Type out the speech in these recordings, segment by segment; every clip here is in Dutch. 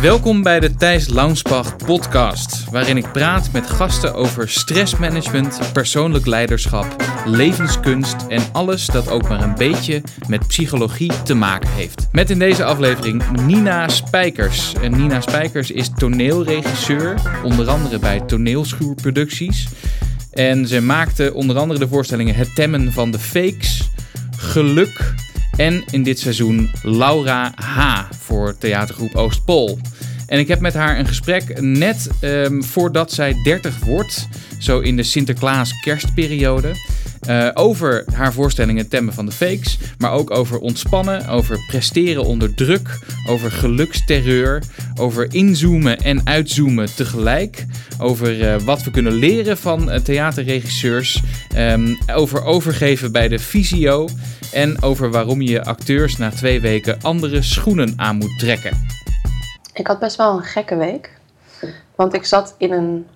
Welkom bij de Thijs Launsbach podcast, waarin ik praat met gasten over stressmanagement, persoonlijk leiderschap, levenskunst en alles dat ook maar een beetje met psychologie te maken heeft. Met in deze aflevering Nina Spijkers. En Nina Spijkers is toneelregisseur, onder andere bij Toneelschuurproducties. En ze maakte onder andere de voorstellingen Het Temmen van de Fakes, Geluk en in dit seizoen Laura H. voor theatergroep Oostpol. En ik heb met haar een gesprek net ehm, voordat zij 30 wordt, zo in de Sinterklaas-kerstperiode. eh, over haar voorstellingen Temmen van de Fakes, maar ook over ontspannen, over presteren onder druk, over geluksterreur, over inzoomen en uitzoomen tegelijk, over eh, wat we kunnen leren van eh, theaterregisseurs, ehm, over overgeven bij de visio en over waarom je acteurs na twee weken andere schoenen aan moet trekken. Ik had best wel een gekke week. Want ik zat in een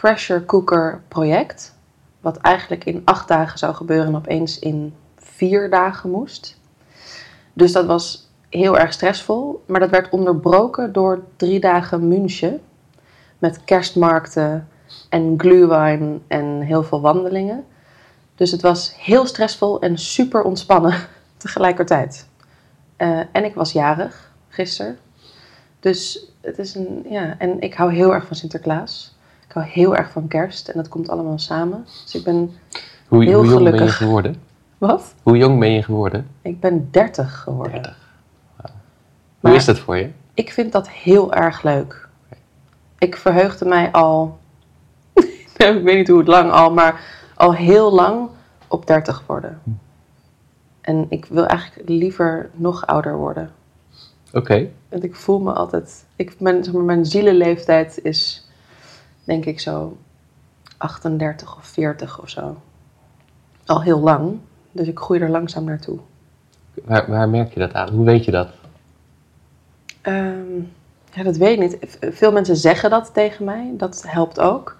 pressure cooker project. Wat eigenlijk in acht dagen zou gebeuren en opeens in vier dagen moest. Dus dat was heel erg stressvol. Maar dat werd onderbroken door drie dagen München. Met kerstmarkten en glühwein en heel veel wandelingen. Dus het was heel stressvol en super ontspannen tegelijkertijd. Eh, en ik was jarig gisteren. Dus het is een, ja, en ik hou heel erg van Sinterklaas. Ik hou heel erg van kerst en dat komt allemaal samen. Dus ik ben, Hoe, Heel hoe jong ben je geworden? wat? Hoe jong ben je geworden? Ik ben 30 geworden. 30. Hoe is dat voor je? Ik vind dat heel erg leuk. Ik verheugde mij al, nou, ik weet niet hoe het lang al, maar al heel lang op 30 worden. En ik wil eigenlijk liever nog ouder worden. Oké. Want ik voel me altijd. Ik, mijn, zeg maar, mijn zielenleeftijd is, denk ik, zo 38 of 40 of zo. Al heel lang. Dus ik groei er langzaam naartoe. Waar, waar merk je dat aan? Hoe weet je dat? Ehm, ja, dat weet ik niet. Veel mensen zeggen dat tegen mij. Dat helpt ook.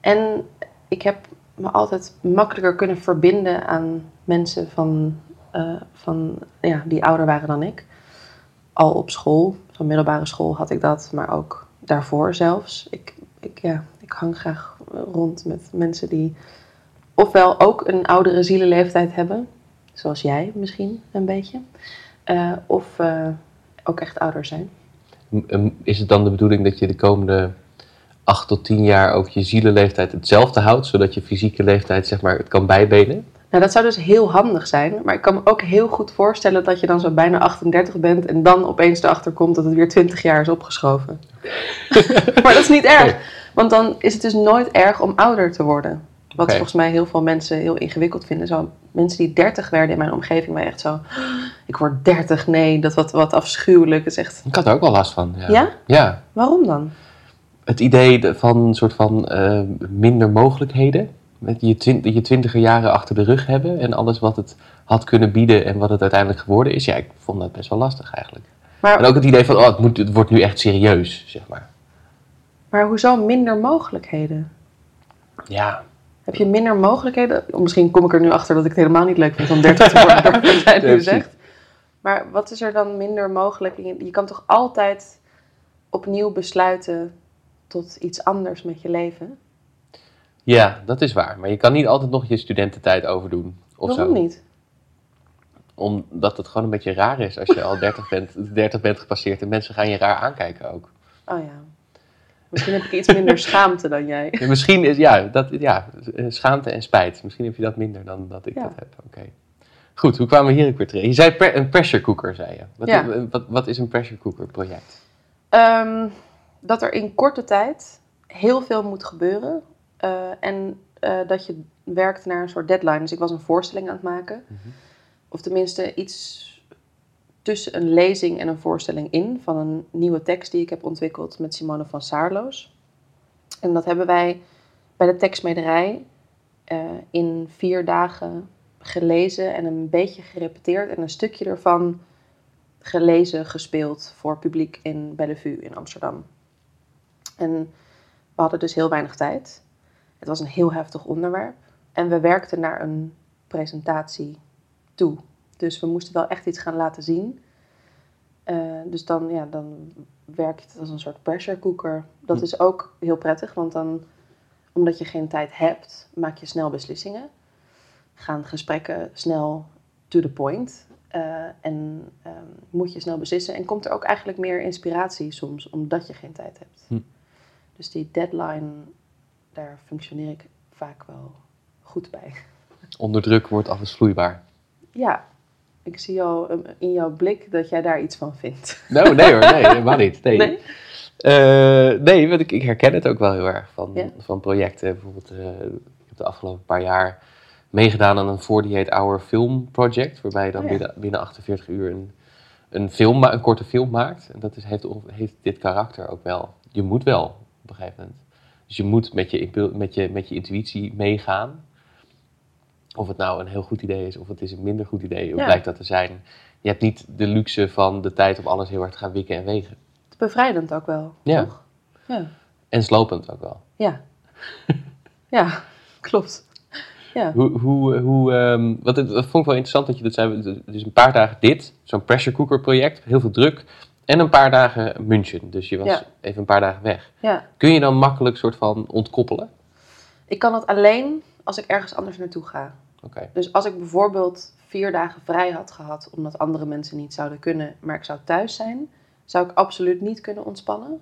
En ik heb me altijd makkelijker kunnen verbinden aan mensen van, eh, van, ja, die ouder waren dan ik. Al op school, van middelbare school had ik dat, maar ook daarvoor zelfs. Ik, ik, ja, ik hang graag rond met mensen die ofwel ook een oudere zielenleeftijd hebben, zoals jij misschien een beetje, eh, of eh, ook echt ouder zijn. Is het dan de bedoeling dat je de komende 8 tot 10 jaar ook je zielenleeftijd hetzelfde houdt, zodat je fysieke leeftijd zeg maar het kan bijbenen? Nou, dat zou dus heel handig zijn. Maar ik kan me ook heel goed voorstellen dat je dan zo bijna 38 bent en dan opeens erachter komt dat het weer 20 jaar is opgeschoven. maar dat is niet erg. Want dan is het dus nooit erg om ouder te worden. Wat volgens mij heel veel mensen heel ingewikkeld vinden. Zo, mensen die 30 werden in mijn omgeving waren echt zo. Ik word 30, nee, dat wat, wat afschuwelijk. Is echt. Ik had er ook wel last van. Ja? Ja? Ja. Waarom dan? Het idee de- van een soort van eh, minder mogelijkheden. Met je, twin, je twintiger jaren achter de rug hebben en alles wat het had kunnen bieden en wat het uiteindelijk geworden is. Ja, ik vond dat best wel lastig eigenlijk. Maar, En ook het idee van, oh, het, moet, het wordt nu echt serieus, zeg maar. maar hoezo minder mogelijkheden? Ja, Heb je minder mogelijkheden? Misschien kom ik er nu achter dat ik het helemaal niet leuk vind om 30 te worden, wat jij nu zegt. Maar wat is er dan minder mogelijk? Je kan toch altijd opnieuw besluiten tot iets anders met je leven? Ja, dat is waar. Maar je kan niet altijd nog je studententijd overdoen. Of Waarom zo. niet? Omdat het gewoon een beetje raar is als je al 30 bent, 30 bent gepasseerd en mensen gaan je raar aankijken ook. Oh ja. Misschien heb ik iets minder schaamte dan jij. Ja, misschien is, ja, dat, ja, schaamte en spijt. Misschien heb je dat minder dan dat ik Ja. dat heb. Oké. Goed, hoe kwamen we hier ook weer terecht? Je zei per- een pressure cooker, zei je. Wat, Ja. wat, wat is een pressure cooker project? Ehm, dat er in korte tijd heel veel moet gebeuren. Eh, en eh, dat je werkt naar een soort deadline. Dus ik was een voorstelling aan het maken. Mhm. Of tenminste iets tussen een lezing en een voorstelling in. Van een nieuwe tekst die ik heb ontwikkeld met Simone van Saarloos. En dat hebben wij bij de tekstmederij eh, in vier dagen gelezen en een beetje gerepeteerd. En een stukje ervan gelezen, gespeeld voor publiek in Bellevue in Amsterdam. En we hadden dus heel weinig tijd. Het was een heel heftig onderwerp. En we werkten naar een presentatie toe. Dus we moesten wel echt iets gaan laten zien. Eh, dus dan, ja, dan werkt het als een soort pressure cooker. Dat Hm. is ook heel prettig, want dan, omdat je geen tijd hebt, maak je snel beslissingen. Gaan gesprekken snel to the point. Eh, en ehm, moet je snel beslissen. En komt er ook eigenlijk meer inspiratie soms, omdat je geen tijd hebt. Hm. Dus die deadline, daar functioneer ik vaak wel goed bij. Onder druk wordt alles vloeibaar. Ja, ik zie al um, in jouw blik dat jij daar iets van vindt. Nou, nee hoor, nee, helemaal niet. Nee, Nee? Eh, nee want ik, ik herken het ook wel heel erg van, Ja. van projecten. Bijvoorbeeld, eh, ik heb de afgelopen paar jaar meegedaan aan een 48-hour film project. Waarbij je dan Oh ja. binnen, binnen 48 uur een, een, film, een korte film maakt. En dat is, heeft, heeft dit karakter ook wel. Je moet wel op een gegeven moment. Dus je moet met je, met je, met je intuïtie meegaan. Of het nou een heel goed idee is of het is een minder goed idee. Hoe Ja. blijkt dat te zijn? Je hebt niet de luxe van de tijd om alles heel hard te gaan wikken en wegen. Het is bevrijdend ook wel, Ja. toch? Ja. En slopend ook wel. Ja. ja, klopt. Ja. Hoe, hoe, hoe, ehm, wat het, dat vond ik wel interessant dat je dat zei. Dus een paar dagen dit, zo'n pressure cooker project, heel veel druk. En een paar dagen München. Dus je was Ja. even een paar dagen weg. ja. Kun je dan makkelijk soort van ontkoppelen? Ik kan het alleen als ik ergens anders naartoe ga. Dus als ik bijvoorbeeld vier dagen vrij had gehad, omdat andere mensen niet zouden kunnen, maar ik zou thuis zijn, zou ik absoluut niet kunnen ontspannen.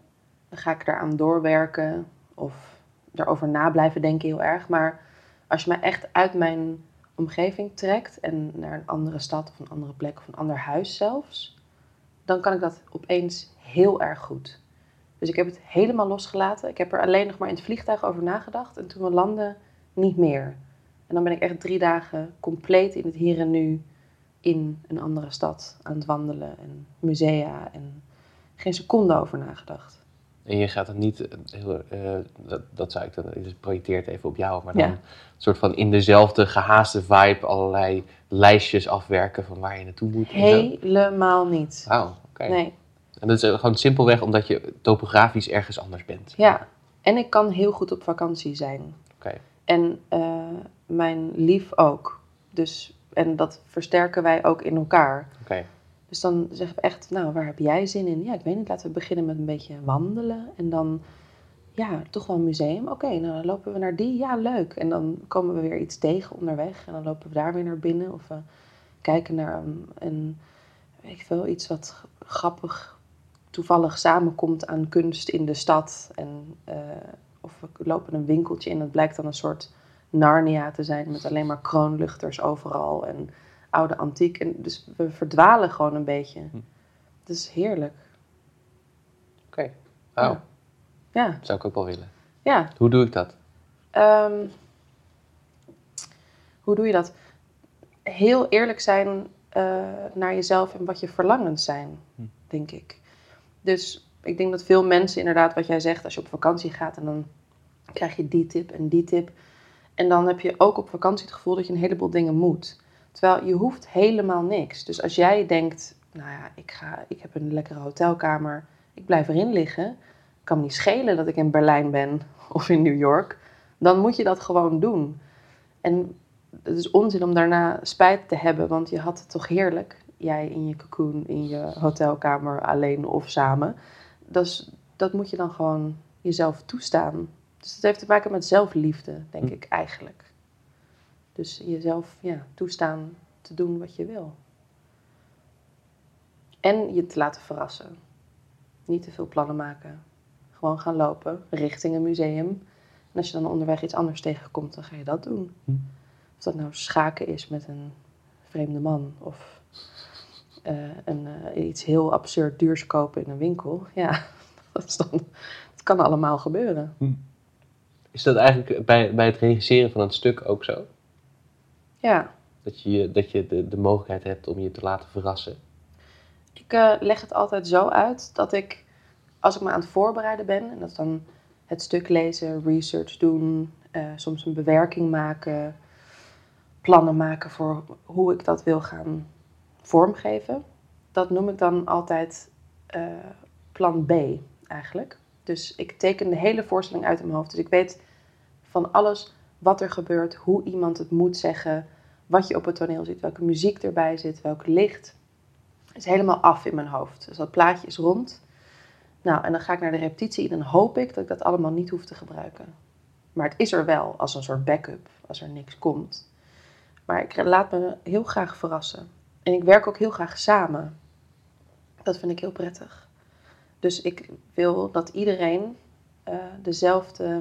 Dan ga ik daaraan doorwerken of erover na blijven denken heel erg. Maar als je mij echt uit mijn omgeving trekt en naar een andere stad of een andere plek of een ander huis zelfs, dan kan ik dat opeens heel erg goed. Dus ik heb het helemaal losgelaten. Ik heb er alleen nog maar in het vliegtuig over nagedacht en toen we landden niet meer. En dan ben ik echt drie dagen compleet in het hier en nu in een andere stad aan het wandelen en musea en geen seconde over nagedacht. En je gaat het niet eh, heel, eh, dat, dat zou ik dan, dus projecteert even op jou, maar dan Ja. een soort van in dezelfde gehaaste vibe allerlei lijstjes afwerken van waar je naartoe moet. Helemaal niet. Wauw, oké. Nee, En dat is gewoon simpelweg omdat je topografisch ergens anders bent. ja. En ik kan heel goed op vakantie zijn. Oké. En eh, mijn lief ook. Dus, en dat versterken wij ook in elkaar. Oké. Dus dan zeggen we echt, nou, waar heb jij zin in? Ja, ik weet niet, laten we beginnen met een beetje wandelen. En dan, ja, toch wel een museum. Oké, nou, dan lopen we naar die. Ja, leuk. En dan komen we weer iets tegen onderweg. En dan lopen we daar weer naar binnen. Of we kijken naar een, weet ik veel, iets wat grappig, toevallig samenkomt aan kunst in de stad. En, eh, of we lopen een winkeltje in. Dat blijkt dan een soort Narnia te zijn met alleen maar kroonluchters overal. En oude antiek. En dus we verdwalen gewoon een beetje. Hm. Het is heerlijk. Oké. Wauw, Ja. Ja, dat zou ik ook wel willen. ja. Hoe doe ik dat? Ehm, hoe doe je dat? Heel eerlijk zijn eh, naar jezelf en wat je verlangens zijn, Hm. denk ik. Dus ik denk dat veel mensen inderdaad, wat jij zegt, als je op vakantie gaat en dan krijg je die tip en die tip. En dan heb je ook op vakantie het gevoel dat je een heleboel dingen moet. Terwijl je hoeft helemaal niks. Dus als jij denkt, nou ja, ik, ga, ik heb een lekkere hotelkamer, ik blijf erin liggen. Kan me niet schelen dat ik in Berlijn ben of in New York. Dan moet je dat gewoon doen. En het is onzin om daarna spijt te hebben, want je had het toch heerlijk. Jij in je cocoon, in je hotelkamer, alleen of samen. Dus dat moet je dan gewoon jezelf toestaan. Dus het heeft te maken met zelfliefde, denk Hm. ik eigenlijk. Dus jezelf ja, toestaan te doen wat je wil. En je te laten verrassen. Niet te veel plannen maken. Gewoon gaan lopen richting een museum. En als je dan onderweg iets anders tegenkomt, dan ga je dat doen. Hm. Of dat nou schaken is met een vreemde man. Of eh, een, eh, iets heel absurd duurs kopen in een winkel. Ja, dat, is dan, dat kan allemaal gebeuren. Is dat eigenlijk bij, bij het regisseren van een stuk ook zo? Ja, Dat je, dat je de, de mogelijkheid hebt om je te laten verrassen? ik eh, leg het altijd zo uit dat ik, als ik me aan het voorbereiden ben, en dat is dan het stuk lezen, research doen, eh, soms een bewerking maken, plannen maken voor hoe ik dat wil gaan vormgeven. Dat noem ik dan altijd eh, plan B eigenlijk. Dus ik teken de hele voorstelling uit in mijn hoofd. Dus ik weet van alles wat er gebeurt, hoe iemand het moet zeggen, wat je op het toneel ziet, welke muziek erbij zit, welk licht. is helemaal af in mijn hoofd. Dus dat plaatje is rond. Nou, en dan ga ik naar de repetitie en dan hoop ik dat ik dat allemaal niet hoef te gebruiken. Maar het is er wel als een soort backup, als er niks komt. Maar ik laat me heel graag verrassen. En ik werk ook heel graag samen. Dat vind ik heel prettig. Dus ik wil dat iedereen eh, dezelfde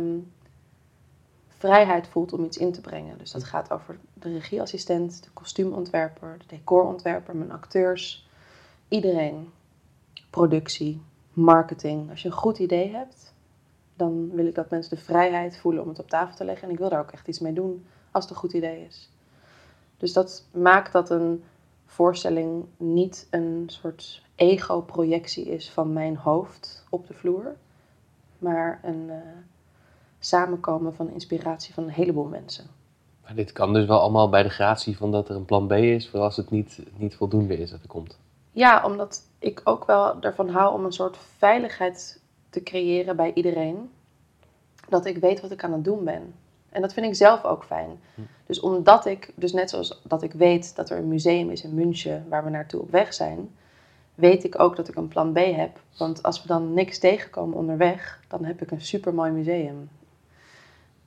vrijheid voelt om iets in te brengen. Dus dat gaat over de regieassistent, de kostuumontwerper, de decorontwerper, mijn acteurs. Iedereen. Productie, marketing. Als je een goed idee hebt, dan wil ik dat mensen de vrijheid voelen om het op tafel te leggen. En ik wil daar ook echt iets mee doen als het een goed idee is. Dus dat maakt dat een voorstelling niet een soort ego-projectie is van mijn hoofd op de vloer, maar een uh, samenkomen van inspiratie van een heleboel mensen. Maar dit kan dus wel allemaal bij de gratie van dat er een plan B is, voor als het niet, niet voldoende is dat er komt. Ja, omdat ik ook wel ervan hou om een soort veiligheid te creëren bij iedereen. Dat ik weet wat ik aan het doen ben. En dat vind ik zelf ook fijn. Hm. Dus omdat ik, dus net zoals dat ik weet dat er een museum is in München waar we naartoe op weg zijn, weet ik ook dat ik een plan B heb. Want als we dan niks tegenkomen onderweg, dan heb ik een supermooi museum.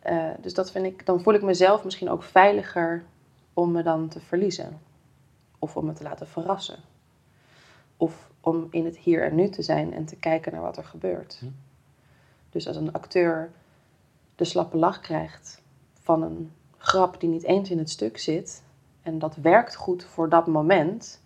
Uh, dus dat vind ik, dan voel ik mezelf misschien ook veiliger om me dan te verliezen. Of om me te laten verrassen. Of om in het hier en nu te zijn en te kijken naar wat er gebeurt. Hm. Dus als een acteur de slappe lach krijgt van een grap die niet eens in het stuk zit, en dat werkt goed voor dat moment,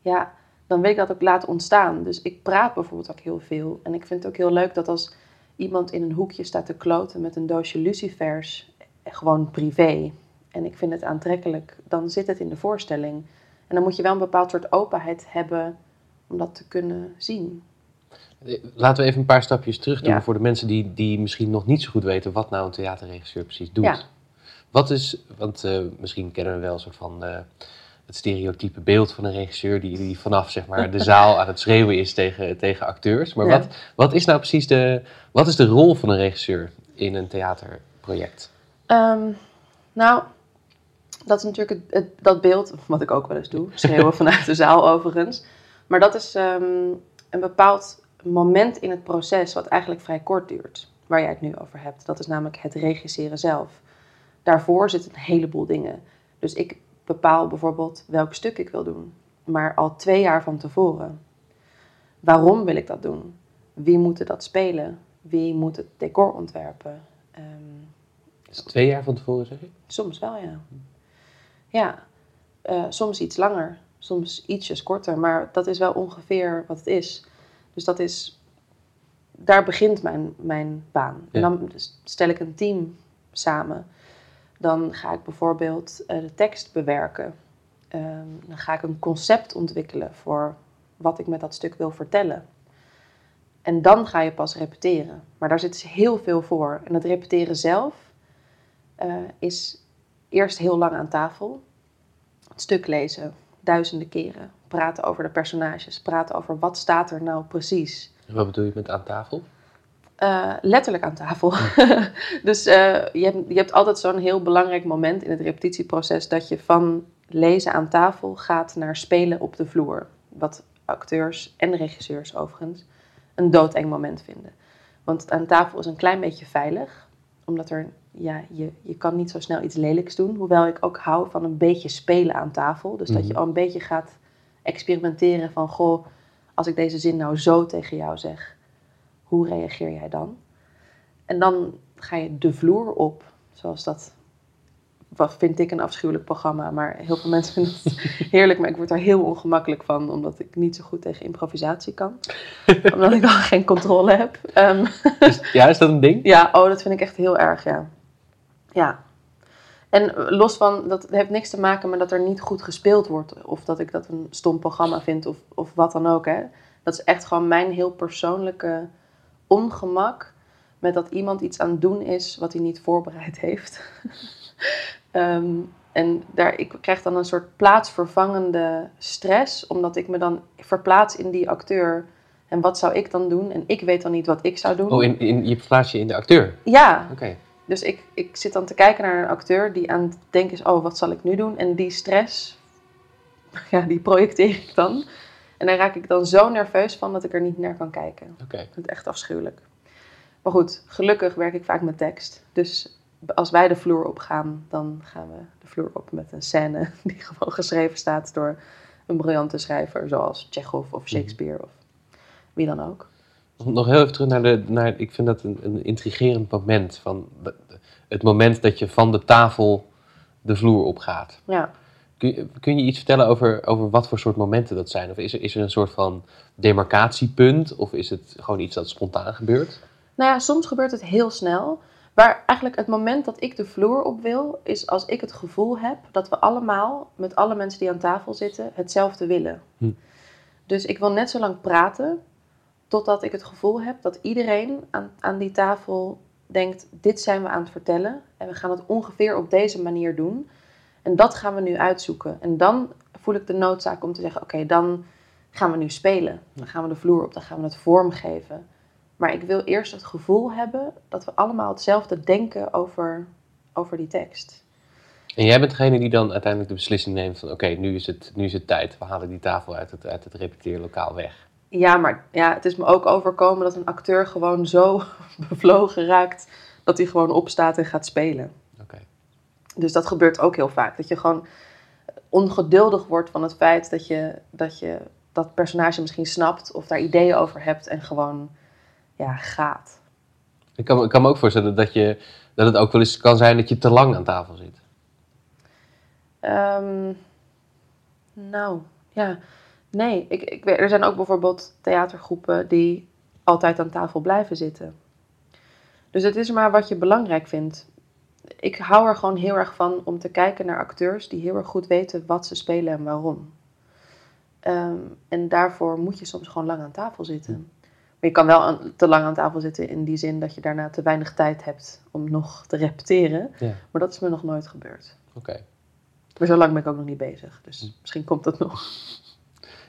ja, dan wil ik dat ook laten ontstaan. Dus ik praat bijvoorbeeld ook heel veel. En ik vind het ook heel leuk dat als iemand in een hoekje staat te kloten met een doosje lucifers, gewoon privé, en ik vind het aantrekkelijk, dan zit het in de voorstelling. En dan moet je wel een bepaald soort openheid hebben om dat te kunnen zien. Laten we even een paar stapjes terug doen voor de mensen die, die misschien nog niet zo goed weten wat nou een theaterregisseur precies doet. Ja. Wat is, want uh, misschien kennen we wel een soort van uh, het stereotype beeld van een regisseur die, die vanaf zeg maar, de zaal aan het schreeuwen is tegen, tegen acteurs. Maar wat, wat is nou precies de, wat is de rol van een regisseur in een theaterproject? Um, nou, dat is natuurlijk het, dat beeld, wat ik ook wel eens doe, schreeuwen vanuit de zaal overigens. Maar dat is um, een bepaald moment in het proces wat eigenlijk vrij kort duurt, waar jij het nu over hebt. Dat is namelijk het regisseren zelf. Daarvoor zitten een heleboel dingen. Dus ik bepaal bijvoorbeeld welk stuk ik wil doen, maar al twee jaar van tevoren. Waarom wil ik dat doen? Wie moet dat spelen? Wie moet het decor ontwerpen? Um, is het twee jaar van tevoren, zeg je? Soms wel, ja. Ja, uh, soms iets langer, soms ietsjes korter, maar dat is wel ongeveer wat het is. Dus dat is, daar begint mijn, mijn baan. En dan stel ik een team samen. Dan ga ik bijvoorbeeld uh, de tekst bewerken. Um, dan ga ik een concept ontwikkelen voor wat ik met dat stuk wil vertellen. En dan ga je pas repeteren. Maar daar zit dus heel veel voor. En het repeteren zelf uh, is eerst heel lang aan tafel. Het stuk lezen, duizenden keren praten over de personages, praten over wat staat er nou precies. wat bedoel je met aan tafel? Uh, letterlijk aan tafel. dus uh, je, hebt, je hebt altijd zo'n heel belangrijk moment in het repetitieproces dat je van lezen aan tafel gaat naar spelen op de vloer. Wat acteurs en regisseurs overigens een doodeng moment vinden. Want aan tafel is een klein beetje veilig, omdat er, ja, je, je kan niet zo snel iets lelijks doen. Hoewel ik ook hou van een beetje spelen aan tafel. Dus dat je mhm. al een beetje gaat experimenteren van, goh, als ik deze zin nou zo tegen jou zeg, hoe reageer jij dan? En dan ga je de vloer op, zoals dat, wat vind ik een afschuwelijk programma, maar heel veel mensen vinden het heerlijk, maar ik word er heel ongemakkelijk van, omdat ik niet zo goed tegen improvisatie kan. omdat ik dan geen controle heb. Um, ja, is dat een ding? Ja, oh, dat vind ik echt heel erg, ja. Ja, en los van, dat heeft niks te maken met dat er niet goed gespeeld wordt. Of dat ik dat een stom programma vind of, of wat dan ook. Hè. Dat is echt gewoon mijn heel persoonlijke ongemak. Met dat iemand iets aan het doen is wat hij niet voorbereid heeft. Ehm, en daar, ik krijg dan een soort plaatsvervangende stress. Omdat ik me dan verplaats in die acteur. En wat zou ik dan doen? En ik weet dan niet wat ik zou doen. Oh, in, in, je verplaats je in de acteur? Ja. Oké. Dus ik, ik zit dan te kijken naar een acteur die aan het denken is, oh, wat zal ik nu doen? En die stress, ja, die projecteer ik dan. En daar raak ik dan zo nerveus van dat ik er niet naar kan kijken. Oké. Ik vind het echt afschuwelijk. Maar goed, gelukkig werk ik vaak met tekst. Dus als wij de vloer op gaan, dan gaan we de vloer op met een scène die gewoon geschreven staat door een briljante schrijver, zoals Chekhov of Shakespeare of wie dan ook. Nog heel even terug naar de. Naar, ik vind dat een, een intrigerend moment. Van de- het moment dat je van de tafel de vloer op gaat. Ja. Kun je, kun je iets vertellen over, over wat voor soort momenten dat zijn? Of is er, is er een soort van demarcatiepunt? Of is het gewoon iets dat spontaan gebeurt? Nou ja, soms gebeurt het heel snel. Maar eigenlijk het moment dat ik de vloer op wil, is als ik het gevoel heb dat we allemaal, met alle mensen die aan tafel zitten, hetzelfde willen. Hm. Dus ik wil net zo lang praten, totdat ik het gevoel heb dat iedereen aan, aan die tafel denkt, dit zijn we aan het vertellen. En we gaan het ongeveer op deze manier doen. En dat gaan we nu uitzoeken. En dan voel ik de noodzaak om te zeggen, oké, dan gaan we nu spelen. Dan gaan we de vloer op, dan gaan we het vormgeven. Maar ik wil eerst het gevoel hebben dat we allemaal hetzelfde denken over, over die tekst. En jij bent degene die dan uiteindelijk de beslissing neemt van... oké, nu, is het, nu is het tijd. We halen die tafel uit het, uit het repeteerlokaal weg. Ja, maar ja, het is me ook overkomen dat een acteur gewoon zo bevlogen raakt dat hij gewoon opstaat en gaat spelen. Dus dat gebeurt ook heel vaak. Dat je gewoon ongeduldig wordt van het feit dat je dat, je dat personage misschien snapt of daar ideeën over hebt en gewoon ja, gaat. Ik kan, ik kan me ook voorstellen dat, je, dat het ook wel eens kan zijn dat je te lang aan tafel zit. Ehm, nou, ja. Nee, ik, ik, er zijn ook bijvoorbeeld theatergroepen die altijd aan tafel blijven zitten. Dus het is maar wat je belangrijk vindt. Ik hou er gewoon heel erg van om te kijken naar acteurs die heel erg goed weten wat ze spelen en waarom. Ehm, en daarvoor moet je soms gewoon lang aan tafel zitten. Maar je kan wel aan- te lang aan tafel zitten in die zin dat je daarna te weinig tijd hebt om nog te repeteren. Ja. Maar dat is me nog nooit gebeurd. Oké. Maar zo lang ben ik ook nog niet bezig. Dus misschien komt dat nog.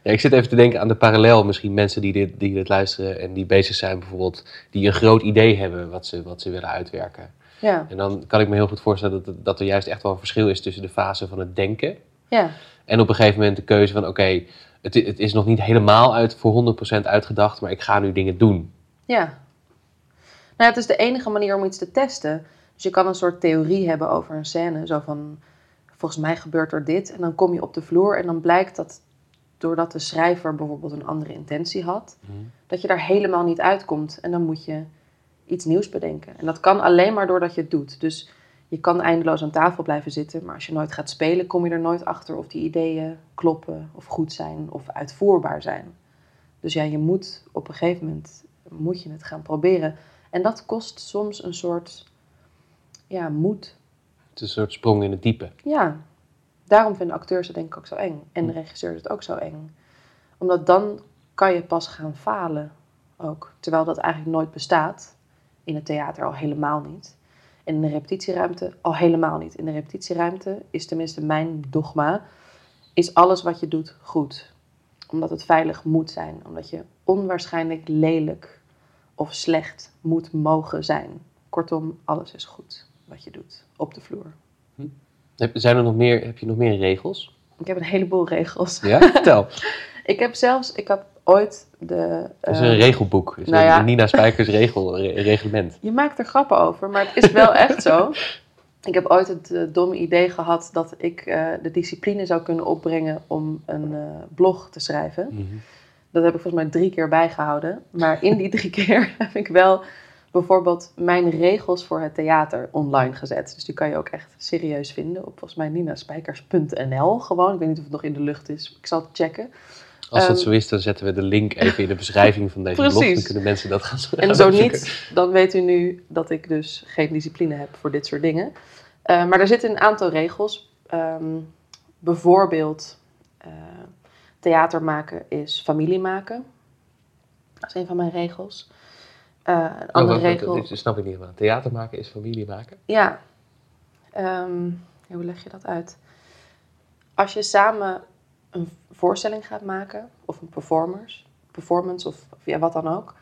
Ja, ik zit even te denken aan de parallel. Misschien mensen die dit, die dit luisteren en die bezig zijn bijvoorbeeld... die een groot idee hebben wat ze, wat ze willen uitwerken. Ja, En dan kan ik me heel goed voorstellen dat, dat er juist echt wel een verschil is tussen de fase van het denken... ja, en op een gegeven moment de keuze van... oké, het, het is nog niet helemaal uit, voor 100% uitgedacht... maar ik ga nu dingen doen. ja. Nou, ja, het is de enige manier om iets te testen. Dus je kan een soort theorie hebben over een scène. Zo van, volgens mij gebeurt er dit. En dan kom je op de vloer en dan blijkt dat... doordat de schrijver bijvoorbeeld een andere intentie had... dat je daar helemaal niet uitkomt. En dan moet je iets nieuws bedenken. En dat kan alleen maar doordat je het doet. Dus je kan eindeloos aan tafel blijven zitten, maar als je nooit gaat spelen, kom je er nooit achter of die ideeën kloppen, of goed zijn, of uitvoerbaar zijn. Dus ja, je moet op een gegeven moment moet je het gaan proberen. En dat kost soms een soort ja, moed. Het is een soort sprong in het diepe. Ja, daarom vinden acteurs het denk ik ook zo eng. En de regisseurs het ook zo eng. Omdat dan kan je pas gaan falen ook. Terwijl dat eigenlijk nooit bestaat. In het theater al helemaal niet. En in de repetitieruimte al helemaal niet. In de repetitieruimte is tenminste mijn dogma, is alles wat je doet goed. Omdat het veilig moet zijn. Omdat je onwaarschijnlijk lelijk of slecht moet mogen zijn. Kortom, alles is goed wat je doet op de vloer. Heb, zijn er nog meer, heb je nog meer regels? Ik heb een heleboel regels. Ja? Vertel. Ik heb zelfs, ik heb ooit de. Het is eh, een regelboek. Is nou ja. Nina Spijkers regel, re- reglement. Je maakt er grappen over, maar het is wel echt zo. Ik heb ooit het eh, domme idee gehad dat ik eh, de discipline zou kunnen opbrengen om een blog te schrijven. Mhm. Dat heb ik volgens mij drie keer bijgehouden. Maar in die drie keer heb ik wel bijvoorbeeld mijn regels voor het theater online gezet. Dus die kan je ook echt serieus vinden op volgens mij ninaspijkers.nl gewoon. Ik weet niet of het nog in de lucht is. Ik zal het checken. Als dat Ehm, zo is, dan zetten we de link even in de beschrijving van deze blog. Dan Precies. kunnen mensen dat gaan En gaan zo opzoeken. niet, dan weet u nu dat ik dus geen discipline heb voor dit soort dingen. Eh, maar er zitten een aantal regels. Ehm, bijvoorbeeld, eh, theater maken is familie maken. Dat is een van mijn regels. Eh, een Oh, andere regel... dit snap ik niet helemaal. Theater maken is familie maken? Ja. Ehm, ja, hoe leg je dat uit? Als je samen een voorstelling gaat maken, of een performers, performance of, of ja, wat dan ook,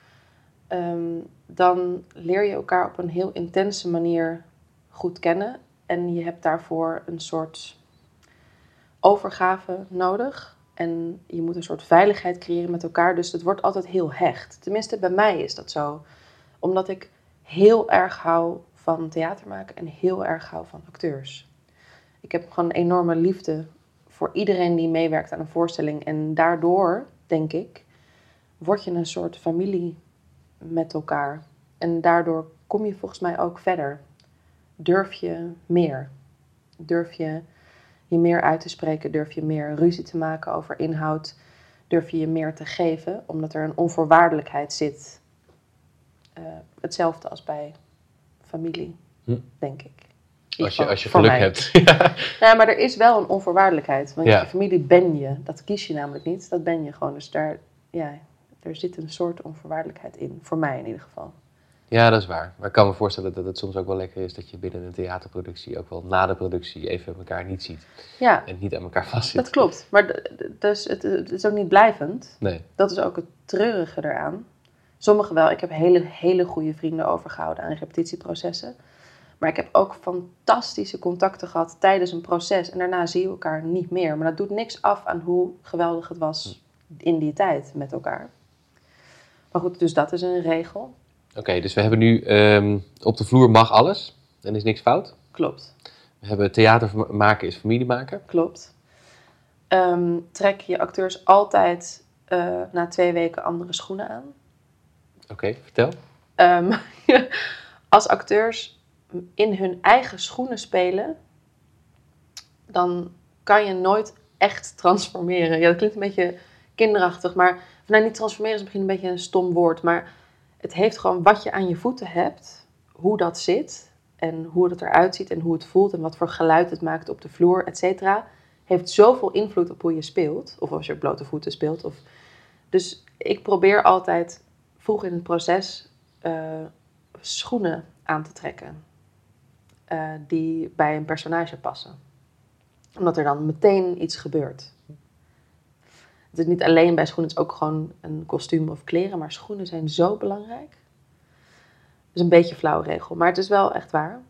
ehm, dan leer je elkaar op een heel intense manier goed kennen. En je hebt daarvoor een soort overgave nodig. En je moet een soort veiligheid creëren met elkaar. Dus het wordt altijd heel hecht. Tenminste, bij mij is dat zo. Omdat ik heel erg hou van theater maken en heel erg hou van acteurs. Ik heb gewoon een enorme liefde voor iedereen die meewerkt aan een voorstelling. En daardoor, denk ik, word je een soort familie met elkaar. En daardoor kom je volgens mij ook verder. Durf je meer. Durf je je meer uit te spreken. Durf je meer ruzie te maken over inhoud. Durf je je meer te geven, omdat er een onvoorwaardelijkheid zit. Uh, hetzelfde als bij familie, Hm. denk ik. Als je, als je geluk mij. hebt. ja. Ja, maar er is wel een onvoorwaardelijkheid. Want Ja. je familie ben je. Dat kies je namelijk niet. Dat ben je gewoon. Dus daar, ja, er zit een soort onvoorwaardelijkheid in. Voor mij in ieder geval. ja, dat is waar. Maar ik kan me voorstellen dat het soms ook wel lekker is dat je binnen een theaterproductie ook wel na de productie even elkaar niet ziet. Ja, En niet aan elkaar vastzit. dat klopt. Maar dus het, het is ook niet blijvend. Nee. Dat is ook het treurige eraan. Sommigen wel. Ik heb hele, hele goede vrienden overgehouden aan repetitieprocessen. Maar ik heb ook fantastische contacten gehad tijdens een proces. En daarna zie je elkaar niet meer. Maar dat doet niks af aan hoe geweldig het was in die tijd met elkaar. Maar goed, dus dat is een regel. Oké, dus we hebben nu ehm, op de vloer mag alles. Dan is niks fout. Klopt, We hebben theater maken is familie maken. klopt. Ehm, trek je acteurs altijd eh, na twee weken andere schoenen aan. Oké, vertel. Ehm, als acteurs in hun eigen schoenen spelen, dan kan je nooit echt transformeren. Ja, dat klinkt een beetje kinderachtig, maar nou, niet transformeren is misschien een beetje een stom woord, maar het heeft gewoon wat je aan je voeten hebt, hoe dat zit en hoe het eruit ziet en hoe het voelt en wat voor geluid het maakt op de vloer, et cetera, heeft zoveel invloed op hoe je speelt, of als je op blote voeten speelt. Of... Dus ik probeer altijd vroeg in het proces eh, schoenen aan te trekken eh, die bij een personage passen. Omdat er dan meteen iets gebeurt. Het is niet alleen bij schoenen, het is ook gewoon een kostuum of kleren, maar schoenen zijn zo belangrijk. Is een beetje een flauwe regel, maar het is wel echt waar.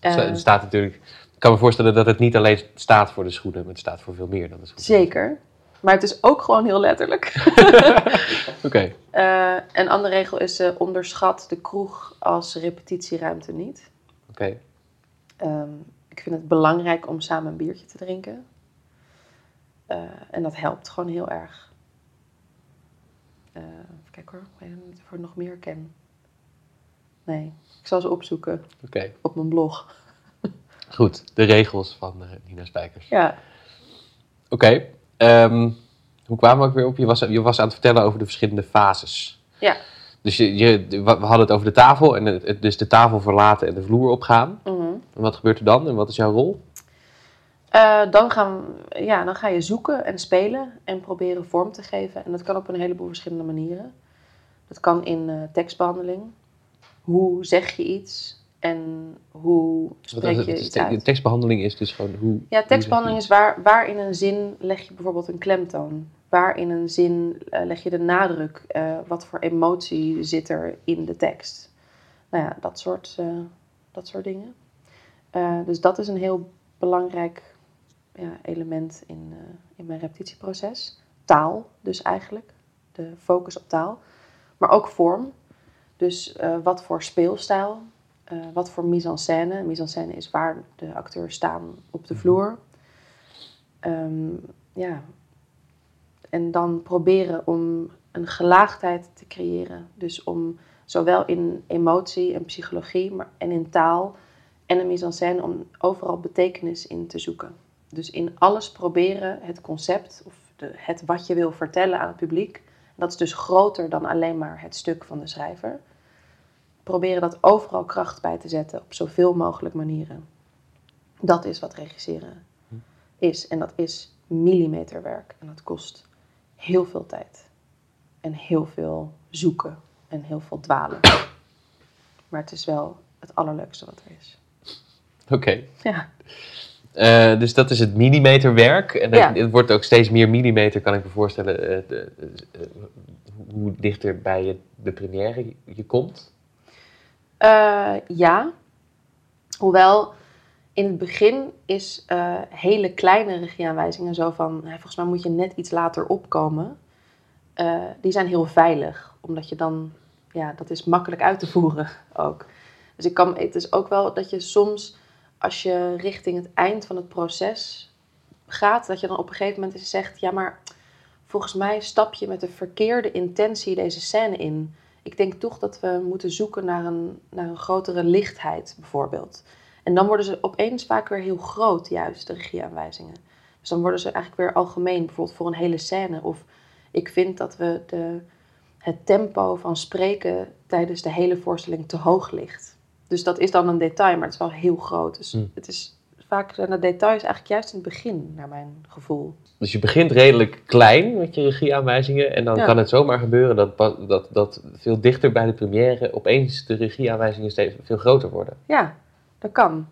Eh, Het staat natuurlijk. Ik kan me voorstellen dat het niet alleen staat voor de schoenen, maar het staat voor veel meer dan de schoenen. zeker. Maar het is ook gewoon heel letterlijk. Oké. Eh, een andere regel is eh, onderschat de kroeg als repetitieruimte niet. Oké. Ehm, ik vind het belangrijk om samen een biertje te drinken. Eh, en dat helpt gewoon heel erg. Eh even kijken hoor, ik weet niet of ik nog meer ken. Nee, ik zal ze opzoeken Oké. op mijn blog. Goed. De regels van eh, Nina Spijkers. Ja, Oké. ehm, hoe kwamen we ook weer op? Je was, je was aan het vertellen over de verschillende fases. ja. Dus je, je, we hadden het over de tafel en het, dus de tafel verlaten en de vloer opgaan. mhm. En wat gebeurt er dan en wat is jouw rol? Eh, dan, gaan, ja, dan ga je zoeken en spelen en proberen vorm te geven. En dat kan op een heleboel verschillende manieren. Dat kan in eh, tekstbehandeling. Hoe zeg je iets en hoe spreek je iets de uit? tekstbehandeling is dus gewoon hoe. Ja, tekstbehandeling is waar, waar in een zin leg je bijvoorbeeld een klemtoon. Waar in een zin eh, leg je de nadruk. wat voor emotie zit er in de tekst. Nou ja, dat soort, dat soort dingen. Eh, dus dat is een heel belangrijk ja, element in, eh, in mijn repetitieproces. Taal dus eigenlijk. De focus op taal. Maar ook vorm. Dus eh, wat voor speelstijl. wat voor mise-en-scène. Mise-en-scène is waar de acteurs staan op de vloer. Ehm, ja. En dan proberen om een gelaagdheid te creëren. Dus om zowel in emotie en psychologie maar, en in taal en in mise-en-scène om overal betekenis in te zoeken. Dus in alles proberen het concept of de, het wat je wil vertellen aan het publiek. Dat is dus groter dan alleen maar het stuk van de schrijver. Proberen dat overal kracht bij te zetten op zoveel mogelijk manieren. Dat is wat regisseren is. En dat is millimeterwerk. En dat kost heel veel tijd. En heel veel zoeken. En heel veel dwalen. Maar het is wel het allerleukste wat er is. Oké. Ja, Eh, dus dat is het millimeterwerk. En dat- Ja. het wordt ook steeds meer millimeter, kan ik me voorstellen, eh, de- eh, hoe dichter bij je, de première je- je komt. Ja. Hoewel In het begin is hele kleine regieaanwijzingen zo van, hè, volgens mij moet je net iets later opkomen. Die zijn heel veilig, omdat je dan, ja, dat is makkelijk uit te voeren ook. Dus ik kan, het is ook wel dat je soms, als je richting het eind van het proces gaat, dat je dan op een gegeven moment zegt, ja, maar volgens mij stap je met de verkeerde intentie deze scène in. Ik denk toch dat we moeten zoeken naar een, naar een grotere lichtheid, bijvoorbeeld. En dan worden ze opeens vaak weer heel groot, juist, de regieaanwijzingen. Dus dan worden ze eigenlijk weer algemeen, bijvoorbeeld voor een hele scène. Of ik vind dat we de, het tempo van spreken tijdens de hele voorstelling te hoog ligt. Dus dat is dan een detail, maar het is wel heel groot. Dus Hmm. het is vaak zijn de details eigenlijk juist in het begin, naar mijn gevoel. Dus je begint redelijk klein met je regieaanwijzingen. En dan Ja. kan het zomaar gebeuren dat, dat, dat veel dichter bij de première opeens de regieaanwijzingen steeds veel groter worden. Ja, dat kan.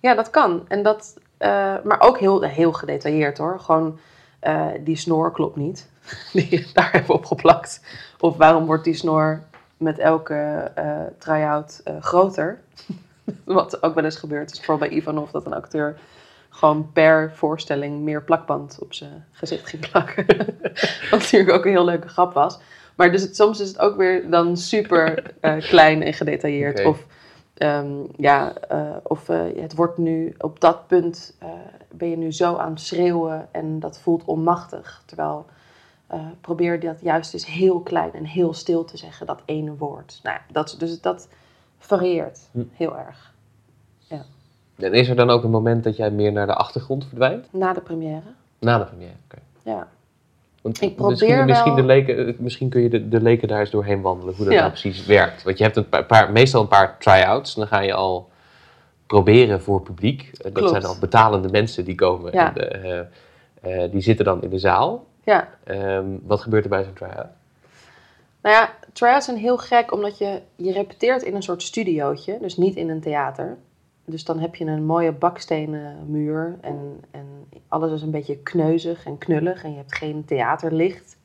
Ja, dat kan. En dat, eh, maar ook heel, heel gedetailleerd hoor. Gewoon, eh, die snor klopt niet. Die daar hebben we op geplakt. Of waarom wordt die snor met elke eh try-out eh, groter? Wat ook wel eens gebeurt. is bijvoorbeeld bij Ivanov dat een acteur gewoon per voorstelling meer plakband op zijn gezicht ging plakken. Wat natuurlijk ook een heel leuke grap was. Maar dus het, soms is het ook weer dan super eh, klein en gedetailleerd. Of, ehm, ja, of het wordt nu op dat punt ben je nu zo aan het schreeuwen en dat voelt onmachtig. Terwijl eh, probeer dat juist eens heel klein en heel stil te zeggen, dat ene woord. Nou, ja, dat, dus dat varieert Hm. heel erg. En is er dan ook een moment dat jij meer naar de achtergrond verdwijnt? Na de première. Na de première, oké. Ja. Want Ik probeer misschien, misschien, wel- de leken, eh, misschien kun je de, de leken daar eens doorheen wandelen, hoe dat Ja. nou precies werkt. Want je hebt een paar, paar- meestal een paar try-outs. Dan ga je al proberen voor publiek. Eh, Dat Klopt. zijn al betalende mensen die komen. Ja. En, die zitten dan in de zaal. Ja, Ehm, wat gebeurt er bij zo'n try-out? Nou ja, try-outs zijn heel gek omdat je, je repeteert in een soort studiootje, dus niet in een theater. Dus dan heb je een mooie bakstenen muur en, en alles is een beetje kneuzig en knullig en je hebt geen theaterlicht.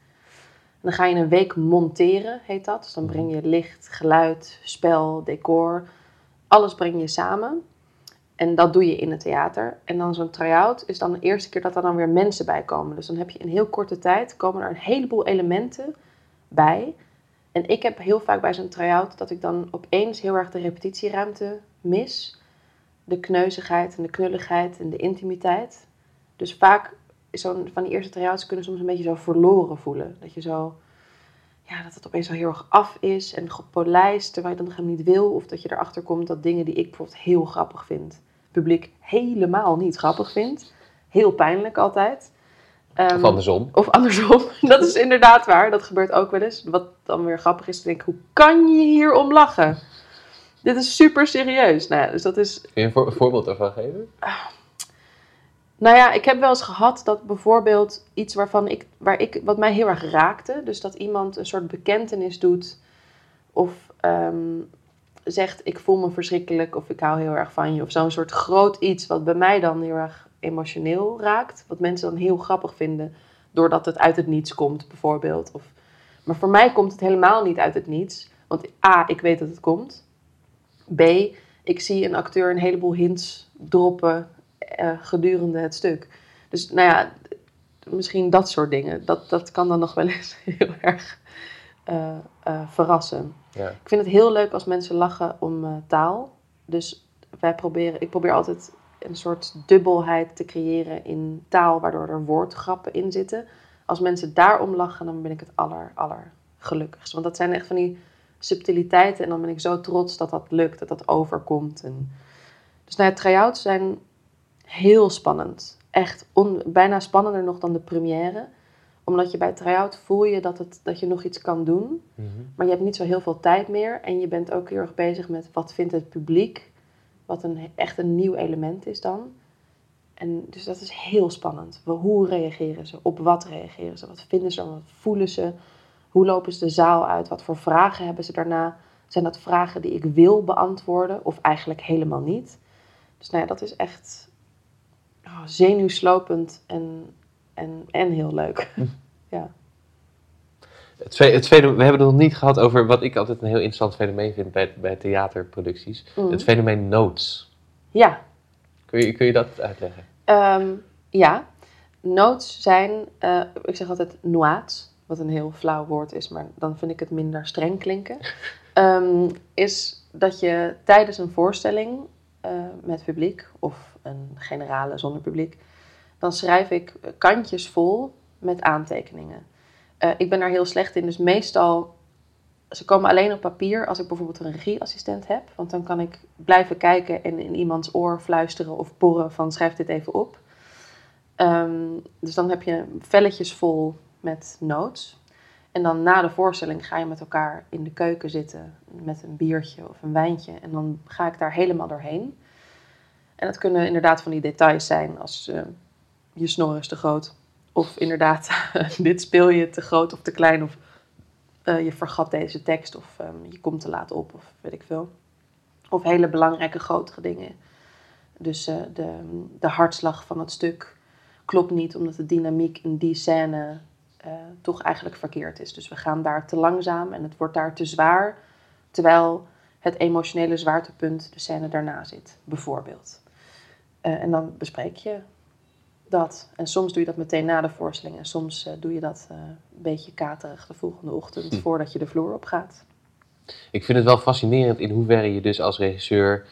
En dan ga je een week monteren, heet dat. Dus dan breng je licht, geluid, spel, decor, alles breng je samen. En dat doe je in het theater. En dan zo'n try-out is dan de eerste keer dat er dan weer mensen bij komen. Dus dan heb je in heel korte tijd komen er een heleboel elementen bij. En ik heb heel vaak bij zo'n try-out dat ik dan opeens heel erg de repetitieruimte mis. De kneuzigheid en de knulligheid en de intimiteit. Dus vaak is zo'n van die eerste try-outs kunnen soms een beetje zo verloren voelen. Dat je zo, ja, dat het opeens zo heel erg af is en gepolijst terwijl je dan helemaal niet wil. Of dat je erachter komt dat dingen die ik bijvoorbeeld heel grappig vind, publiek helemaal niet grappig vindt. Heel pijnlijk altijd. Ehm, Of andersom? of andersom. Dat is inderdaad waar. Dat gebeurt ook wel eens. Wat dan weer grappig is, te denken, hoe kan je hier om lachen? Dit is super serieus. Nou ja, dus dat is... Kun je een, voor- een voorbeeld daarvan geven? Nou ja, ik heb wel eens gehad dat bijvoorbeeld iets waarvan ik, waar ik, wat mij heel erg raakte, dus dat iemand een soort bekentenis doet of ehm, zegt ik voel me verschrikkelijk of ik hou heel erg van je of zo'n soort groot iets wat bij mij dan heel erg emotioneel raakt, wat mensen dan heel grappig vinden doordat het uit het niets komt bijvoorbeeld. Of, maar voor mij komt het helemaal niet uit het niets, want A, ik weet dat het komt. B, ik zie een acteur een heleboel hints droppen eh, gedurende het stuk. Dus nou ja, misschien dat soort dingen. Dat, dat kan dan nog wel eens heel erg eh, eh, verrassen. Ja. Ik vind het heel leuk als mensen lachen om eh, taal. Dus wij proberen, ik probeer altijd een soort dubbelheid te creëren in taal, waardoor er woordgrappen in zitten. Als mensen daarom lachen, dan ben ik het aller, aller gelukkigst. Want dat zijn echt van die subtiliteiten en dan ben ik zo trots dat dat lukt, dat dat overkomt. En... Dus nou ja, try-outs zijn heel spannend. Echt on- bijna spannender nog dan de première. Omdat je bij try-out voel je dat, het, dat je nog iets kan doen. Mhm. Maar je hebt niet zo heel veel tijd meer. En je bent ook heel erg bezig met wat vindt het publiek. Wat een, echt een nieuw element is dan. En dus dat is heel spannend. Hoe reageren ze? Op wat reageren ze? Wat vinden ze? Wat voelen ze? Hoe lopen ze de zaal uit? Wat voor vragen hebben ze daarna? Zijn dat vragen die ik wil beantwoorden? Of eigenlijk helemaal niet? Dus nou ja, dat is echt oh, zenuwslopend en, en, en heel leuk. ja. Het tweede, het tweede, we hebben het nog niet gehad over wat ik altijd een heel interessant fenomeen vind bij, bij theaterproducties. Mhm. Het fenomeen notes. ja, Kun je, kun je dat uitleggen? Ehm, ja, notes zijn, eh, ik zeg altijd noaats, wat een heel flauw woord is, maar dan vind ik het minder streng klinken. Ehm, is dat je tijdens een voorstelling eh, met publiek of een generale zonder publiek, dan schrijf ik kantjes vol met aantekeningen. Eh, ik ben daar heel slecht in, dus meestal ze komen alleen op papier als ik bijvoorbeeld een regieassistent heb. Want dan kan ik blijven kijken en in iemands oor fluisteren of porren van schrijf dit even op. Ehm, dus dan heb je velletjes vol met notes. En dan na de voorstelling ga je met elkaar in de keuken zitten met een biertje of een wijntje. En dan ga ik daar helemaal doorheen. En dat kunnen inderdaad van die details zijn als uh, je snor is te groot. Of inderdaad, dit speel je te groot of te klein. Of uh, je vergat deze tekst of um, je komt te laat op of weet ik veel. Of hele belangrijke grotere dingen. Dus uh, de, de hartslag van het stuk klopt niet omdat de dynamiek in die scène uh, toch eigenlijk verkeerd is. Dus we gaan daar te langzaam en het wordt daar te zwaar. Terwijl het emotionele zwaartepunt de scène daarna zit, bijvoorbeeld. en dan bespreek je dat. En soms doe je dat meteen na de voorstelling. En soms uh, doe je dat uh, een beetje katerig de volgende ochtend hm. voordat je de vloer op gaat. Ik vind het wel fascinerend in hoeverre je dus als regisseur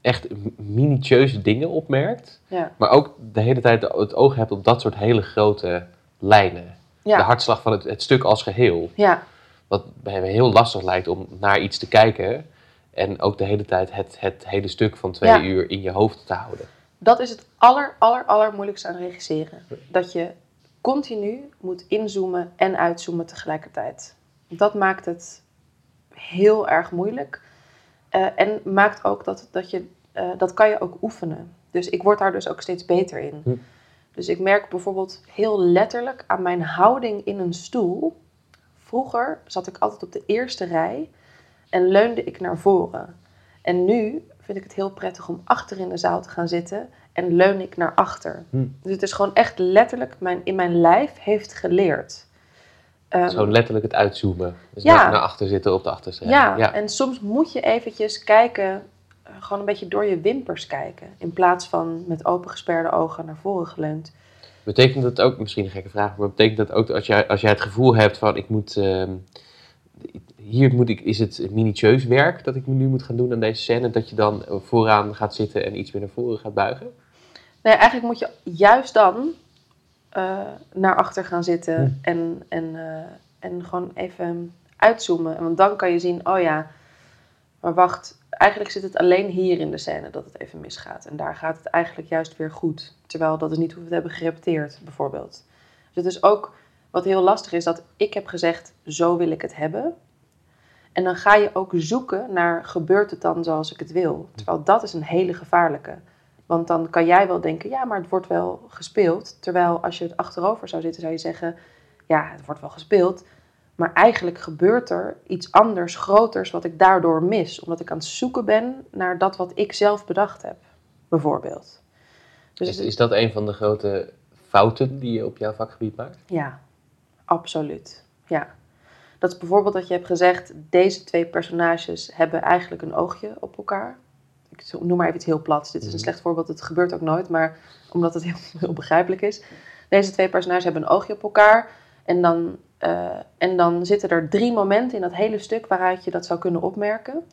echt minutieuze dingen opmerkt. Ja. Maar ook de hele tijd het oog hebt op dat soort hele grote lijnen. Ja. De hartslag van het, het stuk als geheel. Ja. Wat bij me heel lastig lijkt om naar iets te kijken. En ook de hele tijd het, het hele stuk van twee uur in je hoofd te houden. Dat is het aller, aller, aller moeilijkste aan regisseren. Dat je continu moet inzoomen en uitzoomen tegelijkertijd. Dat maakt het heel erg moeilijk. Eh, en maakt ook dat, dat je, eh, dat kan je ook oefenen. Dus ik word daar dus ook steeds beter in. Hm. Dus ik merk bijvoorbeeld heel letterlijk aan mijn houding in een stoel. Vroeger zat ik altijd op de eerste rij en leunde ik naar voren. En nu vind ik het heel prettig om achter in de zaal te gaan zitten en leun ik naar achter. Hm. Dus het is gewoon echt letterlijk mijn, in mijn lijf heeft geleerd. Gewoon letterlijk het uitzoomen. Dus Ja. naar, achter zitten op de achterste ja, ja. en soms moet je eventjes kijken, eh, gewoon een beetje door je wimpers kijken. In plaats van met opengesperde ogen naar voren geleund. Betekent dat ook, misschien een gekke vraag, maar betekent dat ook als jij, als jij het gevoel hebt van ik moet, ehm, hier moet ik, is het minutieus werk dat ik nu moet gaan doen aan deze scène, dat je dan vooraan gaat zitten en iets meer naar voren gaat buigen? Nee, eigenlijk moet je juist dan eh, naar achter gaan zitten Hm. en, en, eh, en gewoon even uitzoomen. Want dan kan je zien, oh ja, maar wacht, eigenlijk zit het alleen hier in de scène dat het even misgaat. En daar gaat het eigenlijk juist weer goed. Terwijl dat is niet hoe we het hebben gerepeteerd, bijvoorbeeld. Dus het is ook, wat heel lastig is, dat ik heb gezegd, zo wil ik het hebben. En dan ga je ook zoeken naar, gebeurt het dan zoals ik het wil? Terwijl dat is een hele gevaarlijke. Want dan kan jij wel denken, ja, maar het wordt wel gespeeld. Terwijl als je het achterover zou zitten, zou je zeggen, ja, het wordt wel gespeeld. Maar eigenlijk gebeurt er iets anders, groters, wat ik daardoor mis. Omdat ik aan het zoeken ben naar dat wat ik zelf bedacht heb, bijvoorbeeld. Dus Is, is dat een van de grote fouten die je op jouw vakgebied maakt? ja, absoluut. Ja. Dat is bijvoorbeeld dat je hebt gezegd, deze twee personages hebben eigenlijk een oogje op elkaar. Ik noem maar even iets heel plats. Dit is een Mhm. slecht voorbeeld, het gebeurt ook nooit, maar omdat het heel, heel begrijpelijk is. Deze twee personages hebben een oogje op elkaar. En dan, eh, en dan zitten er drie momenten in dat hele stuk waaruit je dat zou kunnen opmerken.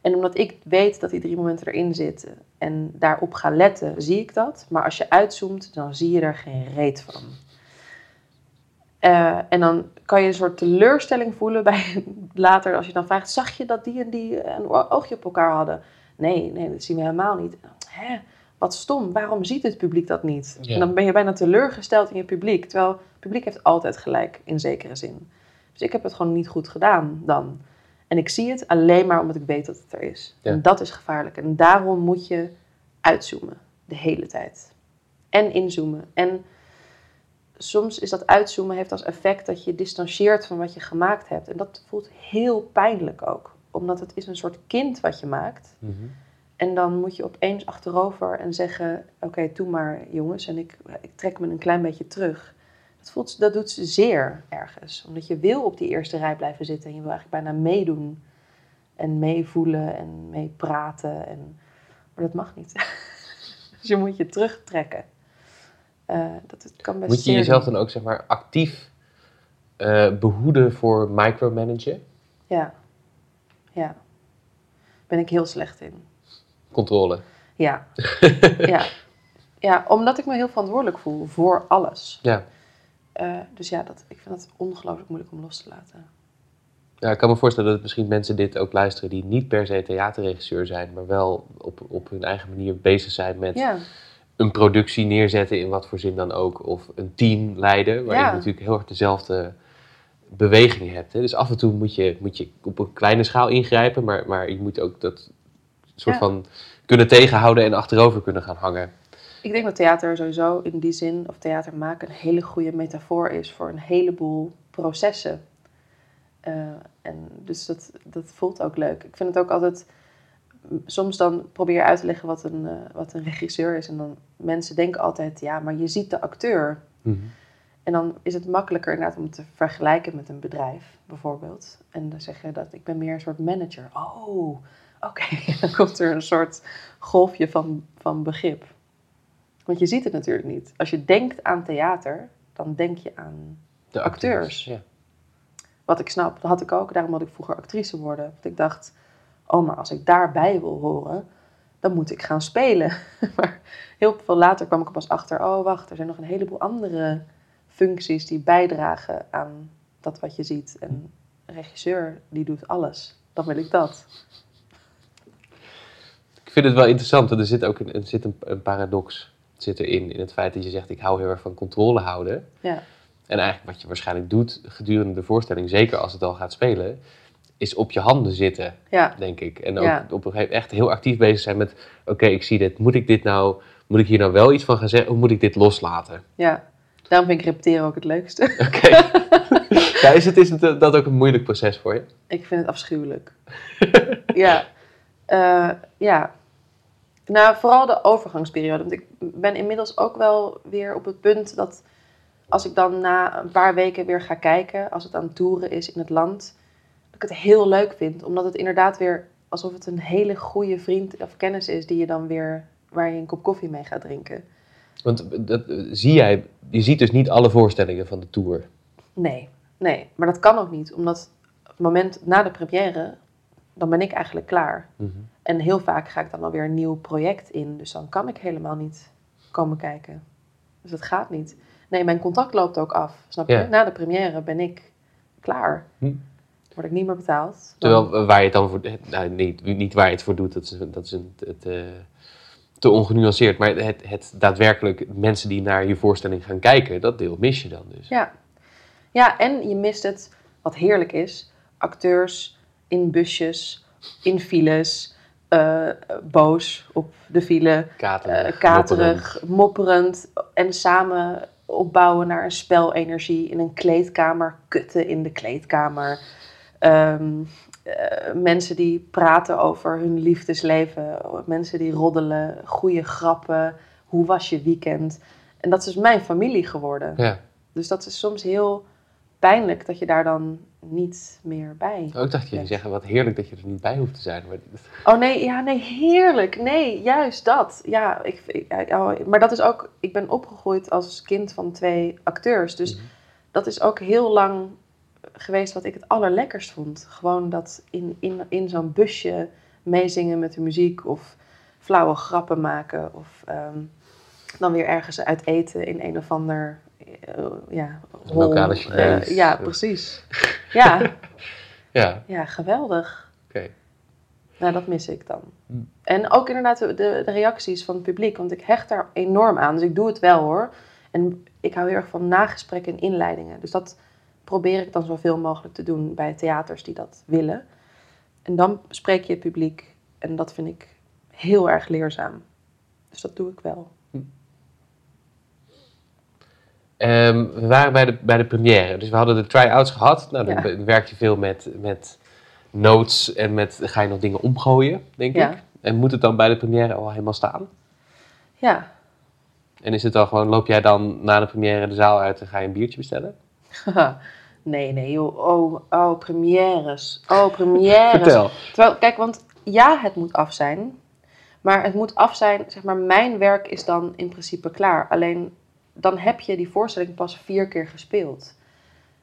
En omdat ik weet dat die drie momenten erin zitten en daarop ga letten, zie ik dat. Maar als je uitzoomt, dan zie je er geen reet van. Eh, en dan kan je een soort teleurstelling voelen bij later als je dan vraagt: zag je dat die en die een oogje op elkaar hadden? Nee, nee, dat zien we helemaal niet. Hè? Wat stom, waarom ziet het publiek dat niet? Ja. En dan ben je bijna teleurgesteld in je publiek. Terwijl het publiek heeft altijd gelijk, in zekere zin. Dus ik heb het gewoon niet goed gedaan dan. En ik zie het alleen maar omdat ik weet dat het er is. Ja. En dat is gevaarlijk. En daarom moet je uitzoomen, de hele tijd. En inzoomen. En soms is dat uitzoomen heeft als effect dat je distancieert van wat je gemaakt hebt. En dat voelt heel pijnlijk ook. Omdat het is een soort kind wat je maakt. En dan moet je opeens achterover en zeggen: Oké, doe maar jongens. En ik, ik trek me een klein beetje terug. Dat, voelt, dat doet zeer ergens. Omdat je wil op die eerste rij blijven zitten. En je wil eigenlijk bijna meedoen. En meevoelen en meepraten. En... Maar dat mag niet. Dus je moet je terugtrekken. Eh, dat het kan best Moet je jezelf dan ook zeg maar actief eh, behoeden voor micromanagen? Ja. Ja. Ben ik heel slecht in. Controle. Ja. ja. Ja, omdat ik me heel verantwoordelijk voel voor alles. Ja. Eh, dus ja, dat, ik vind dat ongelooflijk moeilijk om los te laten. ja, ik kan me voorstellen dat misschien mensen dit ook luisteren die niet per se theaterregisseur zijn, maar wel op, op hun eigen manier bezig zijn met Ja, een productie neerzetten in wat voor zin dan ook. Of een team leiden, waar Ja. je natuurlijk heel erg dezelfde beweging hebt. Hè? Dus af en toe moet je, moet je op een kleine schaal ingrijpen, maar, maar je moet ook dat soort Ja. van kunnen tegenhouden en achterover kunnen gaan hangen. ik denk dat theater sowieso in die zin, of theater maken, een hele goede metafoor is voor een heleboel processen. Eh, en dus dat, dat voelt ook leuk. Ik vind het ook altijd, soms dan probeer je uit te leggen wat een, eh, wat een regisseur is. En dan mensen denken altijd, ja, maar je ziet de acteur. En dan is het makkelijker inderdaad om te vergelijken met een bedrijf, bijvoorbeeld. En dan zeg je dat ik ben meer een soort manager. Oh, oké. Dan komt er een soort golfje van, van begrip. Want je ziet het natuurlijk niet. Als je denkt aan theater, dan denk je aan De Acteurs. Ja. wat ik snap. Dat had ik ook. Daarom wilde ik vroeger actrice worden. Want ik dacht, oh, maar als ik daarbij wil horen, dan moet ik gaan spelen. maar heel veel later kwam ik er pas achter, oh wacht, er zijn nog een heleboel andere functies die bijdragen aan dat wat je ziet. En een regisseur, die doet alles. Dan wil ik dat. Ik vind het wel interessant, want er zit ook een, er zit een, een paradox zit erin, in het feit dat je zegt, ik hou heel erg van controle houden. Ja, En eigenlijk wat je waarschijnlijk doet gedurende de voorstelling, zeker als het al gaat spelen, is op je handen zitten, ja, denk ik. En ook Ja. op een gegeven echt heel actief bezig zijn met, oké, ik zie dit, moet ik dit nou, moet ik hier nou wel iets van gaan zeggen, of moet ik dit loslaten? ja. Daarom vind ik repeteren ook het leukste. Oké. ja, is, het, is het, eh, dat ook een moeilijk proces voor je? Ik vind het afschuwelijk. ja. Eh, ja. Nou, vooral de overgangsperiode. Want ik ben inmiddels ook wel weer op het punt dat als ik dan na een paar weken weer ga kijken, als het aan toeren is in het land, ik het heel leuk vind. Omdat het inderdaad weer alsof het een hele goede vriend of kennis is die je dan weer, waar je een kop koffie mee gaat drinken. Want dat, eh, zie jij, je ziet dus niet alle voorstellingen van de tour. Nee, nee. Maar dat kan ook niet. Omdat op het moment na de première, dan ben ik eigenlijk klaar. En heel vaak ga ik dan alweer een nieuw project in. Dus dan kan ik helemaal niet komen kijken. Dus dat gaat niet. Nee, mijn contract loopt ook af. Snap je? Ja. Na de première ben ik klaar. Hm. Word ik niet meer betaald. Terwijl eh, waar je het dan voor, nou, niet, niet waar je het voor doet, dat is, dat is een, het, eh, te ongenuanceerd. Maar het, het daadwerkelijk mensen die naar je voorstelling gaan kijken, dat deel mis je dan dus. Ja. ja, en je mist het, wat heerlijk is. Acteurs in busjes, in files, eh, boos op de file. Katerig, eh, katerig, mopperend en samen opbouwen naar een spelenergie in een kleedkamer, kutten in de kleedkamer. Ehm, eh, mensen die praten over hun liefdesleven, mensen die roddelen, goede grappen, hoe was je weekend? En dat is dus mijn familie geworden. Ja. Dus dat is soms heel pijnlijk dat je daar dan niet meer bij Oh, ik dacht je ging zeggen, wat heerlijk dat je er niet bij hoeft te zijn. Oh nee, ja, nee, heerlijk. Nee, juist dat. Ja, ik, ik- oh, maar dat is ook. Ik ben opgegroeid als kind van twee acteurs. Dus Mhm. dat is ook heel lang geweest wat ik het allerlekkerst vond. Gewoon dat in, in, in zo'n busje meezingen met de muziek of flauwe grappen maken. Of ehm, dan weer ergens uit eten in een of ander. eh, ja, Een lokale hol. Chinees. Eh, ja, precies. Ja, ja, ja, geweldig. oké. Nou, dat mis ik dan. Hmm. En ook inderdaad de, de, de reacties van het publiek, want ik hecht daar enorm aan. Dus ik doe het wel hoor. En ik hou heel erg van nagesprekken en inleidingen. Dus dat probeer ik dan zoveel mogelijk te doen bij theaters die dat willen. En dan spreek je het publiek en dat vind ik heel erg leerzaam. Dus dat doe ik wel. Ehm, we waren bij de, bij de première, dus we hadden de try-outs gehad. Nou, dan Ja. werk je veel met, met notes en met, ga je nog dingen omgooien, denk Ja. ik. En moet het dan bij de première al helemaal staan? Ja, En is het dan gewoon, loop jij dan na de première de zaal uit en ga je een biertje bestellen? nee, nee joh. Oh, oh, premières. Oh, premières. Vertel. Terwijl, kijk, want ja, het moet af zijn. Maar het moet af zijn, zeg maar, mijn werk is dan in principe klaar. Alleen dan heb je die voorstelling pas vier keer gespeeld.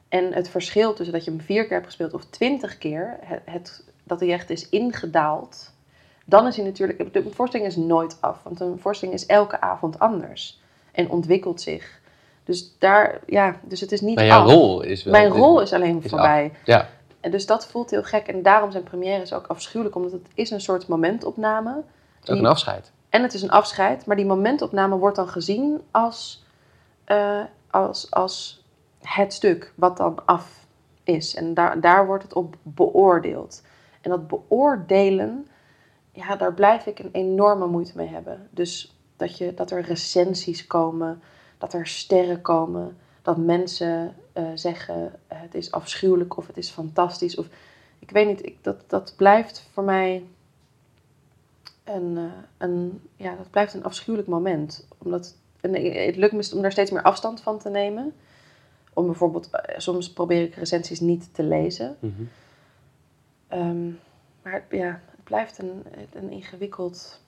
En het verschil tussen dat je hem vier keer hebt gespeeld of twintig keer, het, het, dat hij echt is ingedaald, dan is hij natuurlijk. De voorstelling is nooit af, want een voorstelling is elke avond anders en ontwikkelt zich. Dus daar, ja, dus het is niet. Maar jouw af. rol is wel... Mijn rol is alleen is voorbij. Ja, En dus dat voelt heel gek. En daarom zijn premières ook afschuwelijk, omdat het is een soort momentopname. het is ook een afscheid. En het is een afscheid, maar die momentopname wordt dan gezien als, eh, als, als het stuk wat dan af is. En daar, daar wordt het op beoordeeld. En dat beoordelen, ja, daar blijf ik een enorme moeite mee hebben. Dus dat, je, dat er recensies komen, dat er sterren komen, dat mensen eh, zeggen eh, het is afschuwelijk of het is fantastisch. Of, ik weet niet, ik, dat, dat blijft voor mij een, eh, een, ja, dat blijft een afschuwelijk moment. Omdat, het lukt me om daar steeds meer afstand van te nemen. Om bijvoorbeeld, soms probeer ik recensies niet te lezen. Mhm. Ehm, maar ja, het blijft een, een ingewikkeld.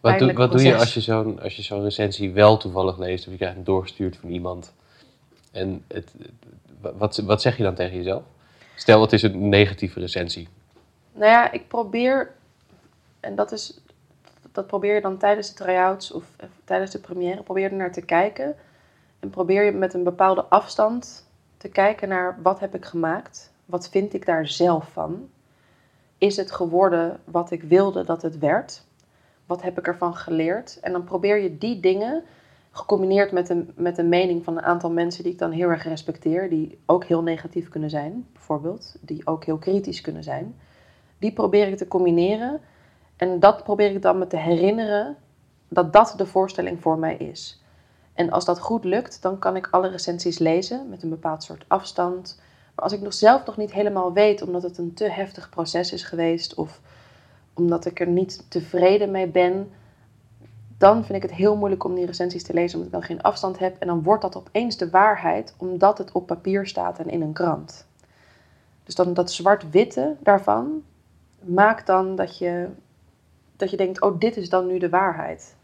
Wat, doe, wat doe je als je zo'n als je zo'n recensie wel toevallig leest of je krijgt hem doorgestuurd van iemand? En het, het- wat, wat zeg je dan tegen jezelf? Stel, het is een negatieve recensie. Nou ja, ik probeer, en dat is, dat probeer je dan tijdens de try-outs of eh, tijdens de première, probeer er naar te kijken. En probeer je met een bepaalde afstand te kijken naar wat heb ik gemaakt? Wat vind ik daar zelf van? Is het geworden wat ik wilde dat het werd? Wat heb ik ervan geleerd? En dan probeer je die dingen, gecombineerd met een, met een mening van een aantal mensen die ik dan heel erg respecteer, die ook heel negatief kunnen zijn, bijvoorbeeld, die ook heel kritisch kunnen zijn, die probeer ik te combineren. En dat probeer ik dan me te herinneren dat dat de voorstelling voor mij is. En als dat goed lukt, dan kan ik alle recensies lezen met een bepaald soort afstand. Maar als ik nog zelf nog niet helemaal weet, omdat het een te heftig proces is geweest of omdat ik er niet tevreden mee ben, dan vind ik het heel moeilijk om die recensies te lezen, omdat ik dan geen afstand heb. En dan wordt dat opeens de waarheid, omdat het op papier staat en in een krant. Dus dan dat zwart-witte daarvan maakt dan dat je, dat je denkt, oh, dit is dan nu de waarheid.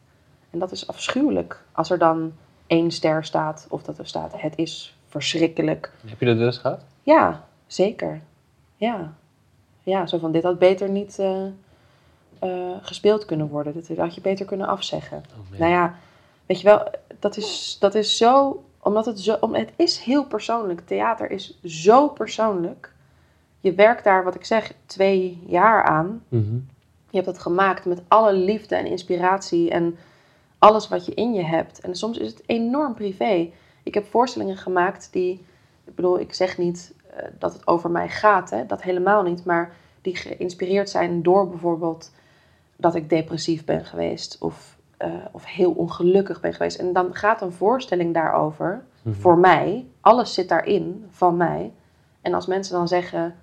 En dat is afschuwelijk als er dan één ster staat of dat er staat, het is verschrikkelijk. Heb je dat eens gehad? Ja, zeker. Ja. Ja, zo van dit had beter niet eh, eh, gespeeld kunnen worden. Dit had je beter kunnen afzeggen. Oh. Nou ja, weet je wel, dat is, dat is zo, omdat het zo, om, het is heel persoonlijk. Theater is zo persoonlijk. Je werkt daar, wat ik zeg, twee jaar aan. Mhm. Je hebt het gemaakt met alle liefde en inspiratie en alles wat je in je hebt. En soms is het enorm privé. Ik heb voorstellingen gemaakt die, ik bedoel, ik zeg niet eh, dat het over mij gaat, hè, dat helemaal niet, maar die geïnspireerd zijn door bijvoorbeeld dat ik depressief ben geweest of, eh, of heel ongelukkig ben geweest. En dan gaat een voorstelling daarover, Mhm. voor mij, alles zit daarin van mij. En als mensen dan zeggen,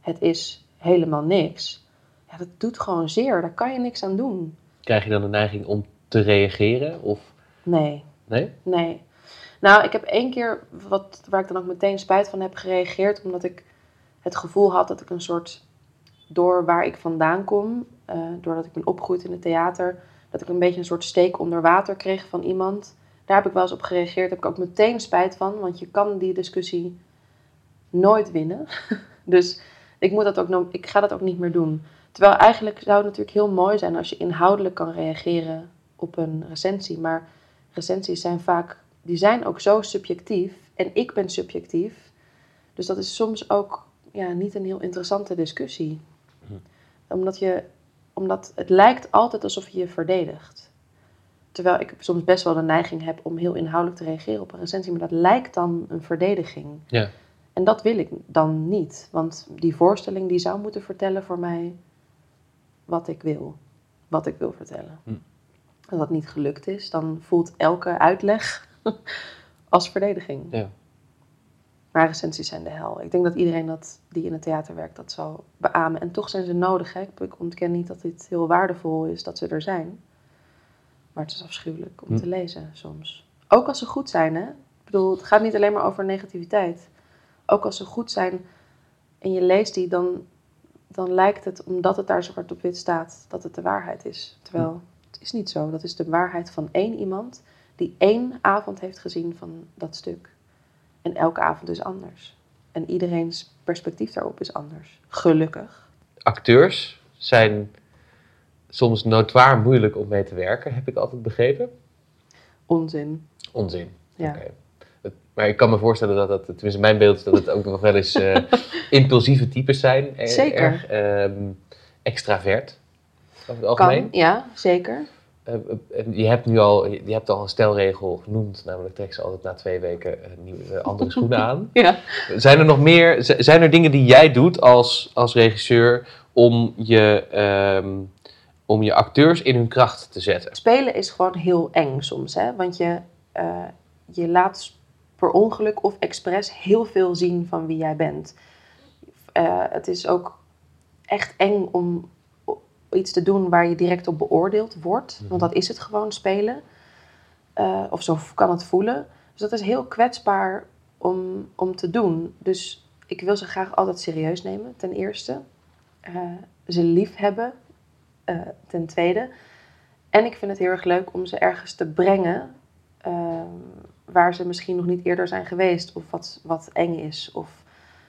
het is helemaal niks, ja, dat doet gewoon zeer, daar kan je niks aan doen. Krijg je dan de neiging om te reageren? Of Nee, nee? nee. Nou, ik heb één keer, wat, waar ik dan ook meteen spijt van heb gereageerd, omdat ik het gevoel had dat ik een soort, door waar ik vandaan kom, eh, doordat ik ben opgegroeid in het theater, dat ik een beetje een soort steek onder water kreeg van iemand. Daar heb ik wel eens op gereageerd, daar heb ik ook meteen spijt van, want je kan die discussie nooit winnen. dus ik, moet dat ook, ik ga dat ook niet meer doen. Terwijl eigenlijk zou het natuurlijk heel mooi zijn als je inhoudelijk kan reageren op een recensie. Maar recensies zijn vaak, die zijn ook zo subjectief. En ik ben subjectief. Dus dat is soms ook ja, niet een heel interessante discussie. Omdat, je, omdat het lijkt altijd alsof je je verdedigt. Terwijl ik soms best wel de neiging heb om heel inhoudelijk te reageren op een recensie. Maar dat lijkt dan een verdediging. Ja. En dat wil ik dan niet. Want die voorstelling die zou moeten vertellen voor mij wat ik wil. Wat ik wil vertellen. Hm. Als dat niet gelukt is, dan voelt elke uitleg als verdediging. Ja. Maar recensies zijn de hel. Ik denk dat iedereen dat, die in het theater werkt dat zal beamen. En toch zijn ze nodig. Hè? Ik- ontken niet dat dit heel waardevol is dat ze er zijn. Maar het is afschuwelijk om Hm. te lezen soms. Ook als ze goed zijn. Hè? Ik bedoel, het gaat niet alleen maar over negativiteit. Ook als ze goed zijn en je leest die, dan dan lijkt het, omdat het daar zwart op wit staat, dat het de waarheid is. Terwijl het is niet zo. Dat is de waarheid van één iemand die één avond heeft gezien van dat stuk. En elke avond is anders. En iedereen's perspectief daarop is anders. Gelukkig. Acteurs zijn soms notoir moeilijk om mee te werken, heb ik altijd begrepen. Onzin. Onzin. Ja. Het- Maar ik kan me voorstellen dat het, tenminste mijn beeld is dat het ook nog wel eens eh, impulsieve types zijn. Eh, Zeker. Erg ehm, extravert. Over het algemeen. Kan, ja, zeker. Eh, eh, je hebt nu al, je hebt al een stelregel genoemd, namelijk trek ze altijd na twee weken eh, nieuwe, andere schoenen aan. Ja. Zijn er nog meer, zijn er dingen die jij doet als, als regisseur om je, ehm, om je acteurs in hun kracht te zetten? Spelen is gewoon heel eng soms, hè? Want je, je laat per ongeluk of expres heel veel zien van wie jij bent. Het is ook echt eng om iets te doen waar je direct op beoordeeld wordt. Want dat is het gewoon spelen. Eh, of zo kan het voelen. Dus dat is heel kwetsbaar om, om te doen. Dus ik wil ze graag altijd serieus nemen, ten eerste. Eh, ze lief hebben, eh, ten tweede. En ik vind het heel erg leuk om ze ergens te brengen waar ze misschien nog niet eerder zijn geweest. Of wat, wat eng is, of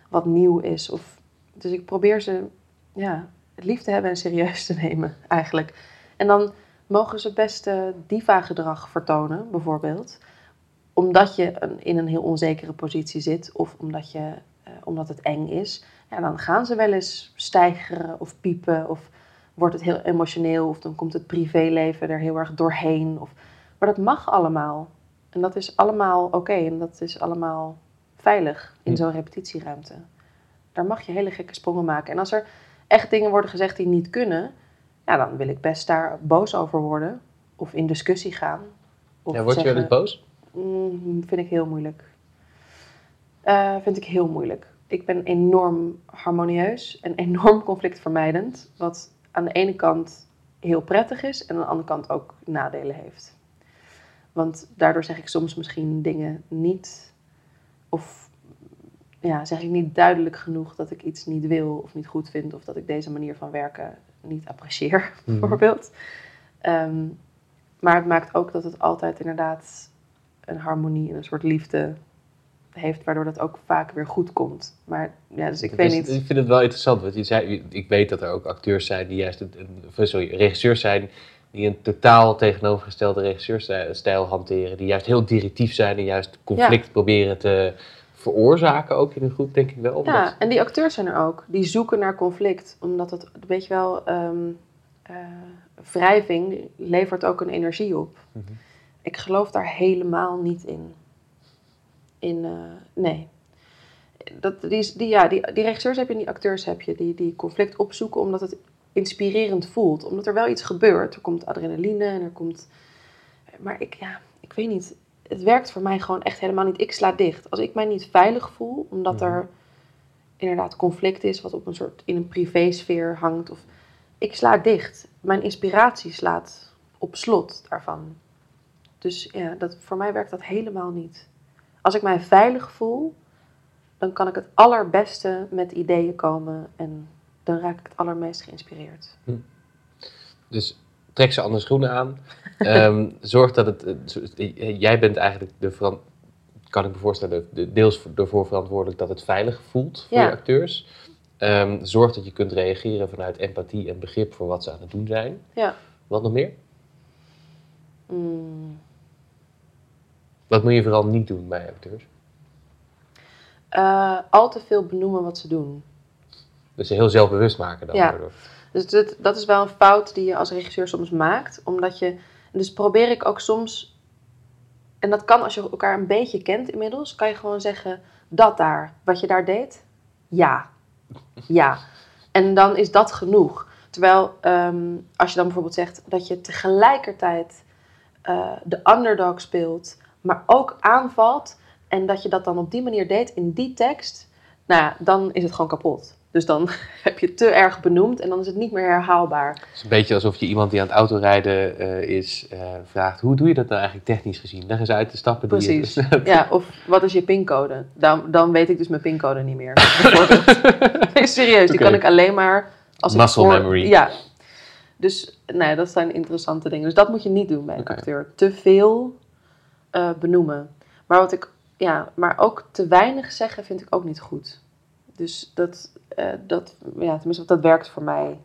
wat nieuw is. Of, dus ik probeer ze ja, lief te hebben en serieus te nemen, eigenlijk. En dan mogen ze best eh, diva-gedrag vertonen, bijvoorbeeld. Omdat je een, in een heel onzekere positie zit, of omdat, je, eh, omdat het eng is. Ja, dan gaan ze wel eens stijgeren of piepen, of wordt het heel emotioneel, of dan komt het privéleven er heel erg doorheen. Of, maar dat mag allemaal. En dat is allemaal oké, en dat is allemaal veilig in Hm. zo'n repetitieruimte. Daar mag je hele gekke sprongen maken. En als er echt dingen worden gezegd die niet kunnen, ja, dan wil ik best daar boos over worden. Of in discussie gaan. Of Ja, word je wel zeggen, boos? Mm, vind ik heel moeilijk. Eh, vind ik heel moeilijk. Ik ben enorm harmonieus en enorm conflictvermijdend. Wat aan de ene kant heel prettig is en aan de andere kant ook nadelen heeft. Want daardoor zeg ik soms misschien dingen niet. Of ja, zeg ik niet duidelijk genoeg dat ik iets niet wil of niet goed vind. Of dat ik deze manier van werken niet apprecieer, Mhm. bijvoorbeeld. Ehm, maar het maakt ook dat het altijd inderdaad een harmonie en een soort liefde heeft, waardoor dat ook vaak weer goed komt. Maar ja, dus ik Dat weet is- niet. Ik vind het wel interessant, want je zei, ik weet dat er ook acteurs zijn die juist, een, sorry, regisseurs zijn die een totaal tegenovergestelde regisseursstijl hanteren, die juist heel directief zijn en juist conflict proberen te veroorzaken ook in een groep, denk ik wel. Omdat- Ja, en die acteurs zijn er ook. Die zoeken naar conflict. Omdat het, weet je wel, ehm, eh, wrijving levert ook een energie op. Mhm. Ik geloof daar helemaal niet in. In, eh, nee. Dat, die, die, ja, die, die regisseurs heb je en die acteurs heb je. Die, die conflict opzoeken omdat het inspirerend voelt. Omdat er wel iets gebeurt. Er komt adrenaline en er komt... Maar ik, ja, ik weet niet. Het werkt voor mij gewoon echt helemaal niet. Ik sla dicht. Als ik mij niet veilig voel, omdat er inderdaad conflict is... wat op een soort, in een privésfeer hangt. Of, ik sla dicht. Mijn inspiratie slaat op slot daarvan. Dus ja, dat, voor mij werkt dat helemaal niet. Als ik mij veilig voel, dan kan ik het allerbeste met ideeën komen en dan raak ik het allermeest geïnspireerd. Dus trek ze andere schoenen aan. Ehm, zorg dat het. eh, eh, Jij bent eigenlijk de kan ik me voorstellen, de, deels voor- ervoor verantwoordelijk dat het veilig voelt voor Ja. je acteurs. Ehm, zorg dat je kunt reageren vanuit empathie en begrip voor wat ze aan het doen zijn. Ja. Wat nog meer? Mm. Wat moet je vooral niet doen bij acteurs? Eh, al te veel benoemen wat ze doen. Dus ze heel zelfbewust maken dan Ja. daardoor. Dus dat, dat is wel een fout die je als regisseur soms maakt. Omdat je. Dus probeer ik ook soms. En dat kan als je elkaar een beetje kent inmiddels. Kan je gewoon zeggen: dat daar, wat je daar deed. Ja. Ja. En dan is dat genoeg. Terwijl ehm, als je dan bijvoorbeeld zegt dat je tegelijkertijd eh, de underdog speelt, maar ook aanvalt. En dat je dat dan op die manier deed in die tekst. Nou ja, dan is het gewoon kapot. Dus dan heb je het te erg benoemd en dan is het niet meer herhaalbaar. Het is een beetje alsof je iemand die aan het autorijden eh, is eh, vraagt: hoe doe je dat nou eigenlijk technisch gezien? Leg eens uit de stappen die je. Precies. Ja, of wat is je pincode? Dan, dan weet ik dus mijn pincode niet meer. Nee, serieus, die kan ik alleen maar Als Muscle voor- memory. Ja. Dus nee, dat zijn interessante dingen. Dus dat moet je niet doen bij een acteur. Te veel eh, benoemen. Maar, wat ik, ja, maar ook te weinig zeggen vind ik ook niet goed. Dus dat, eh, dat ja, tenminste, dat werkt voor mij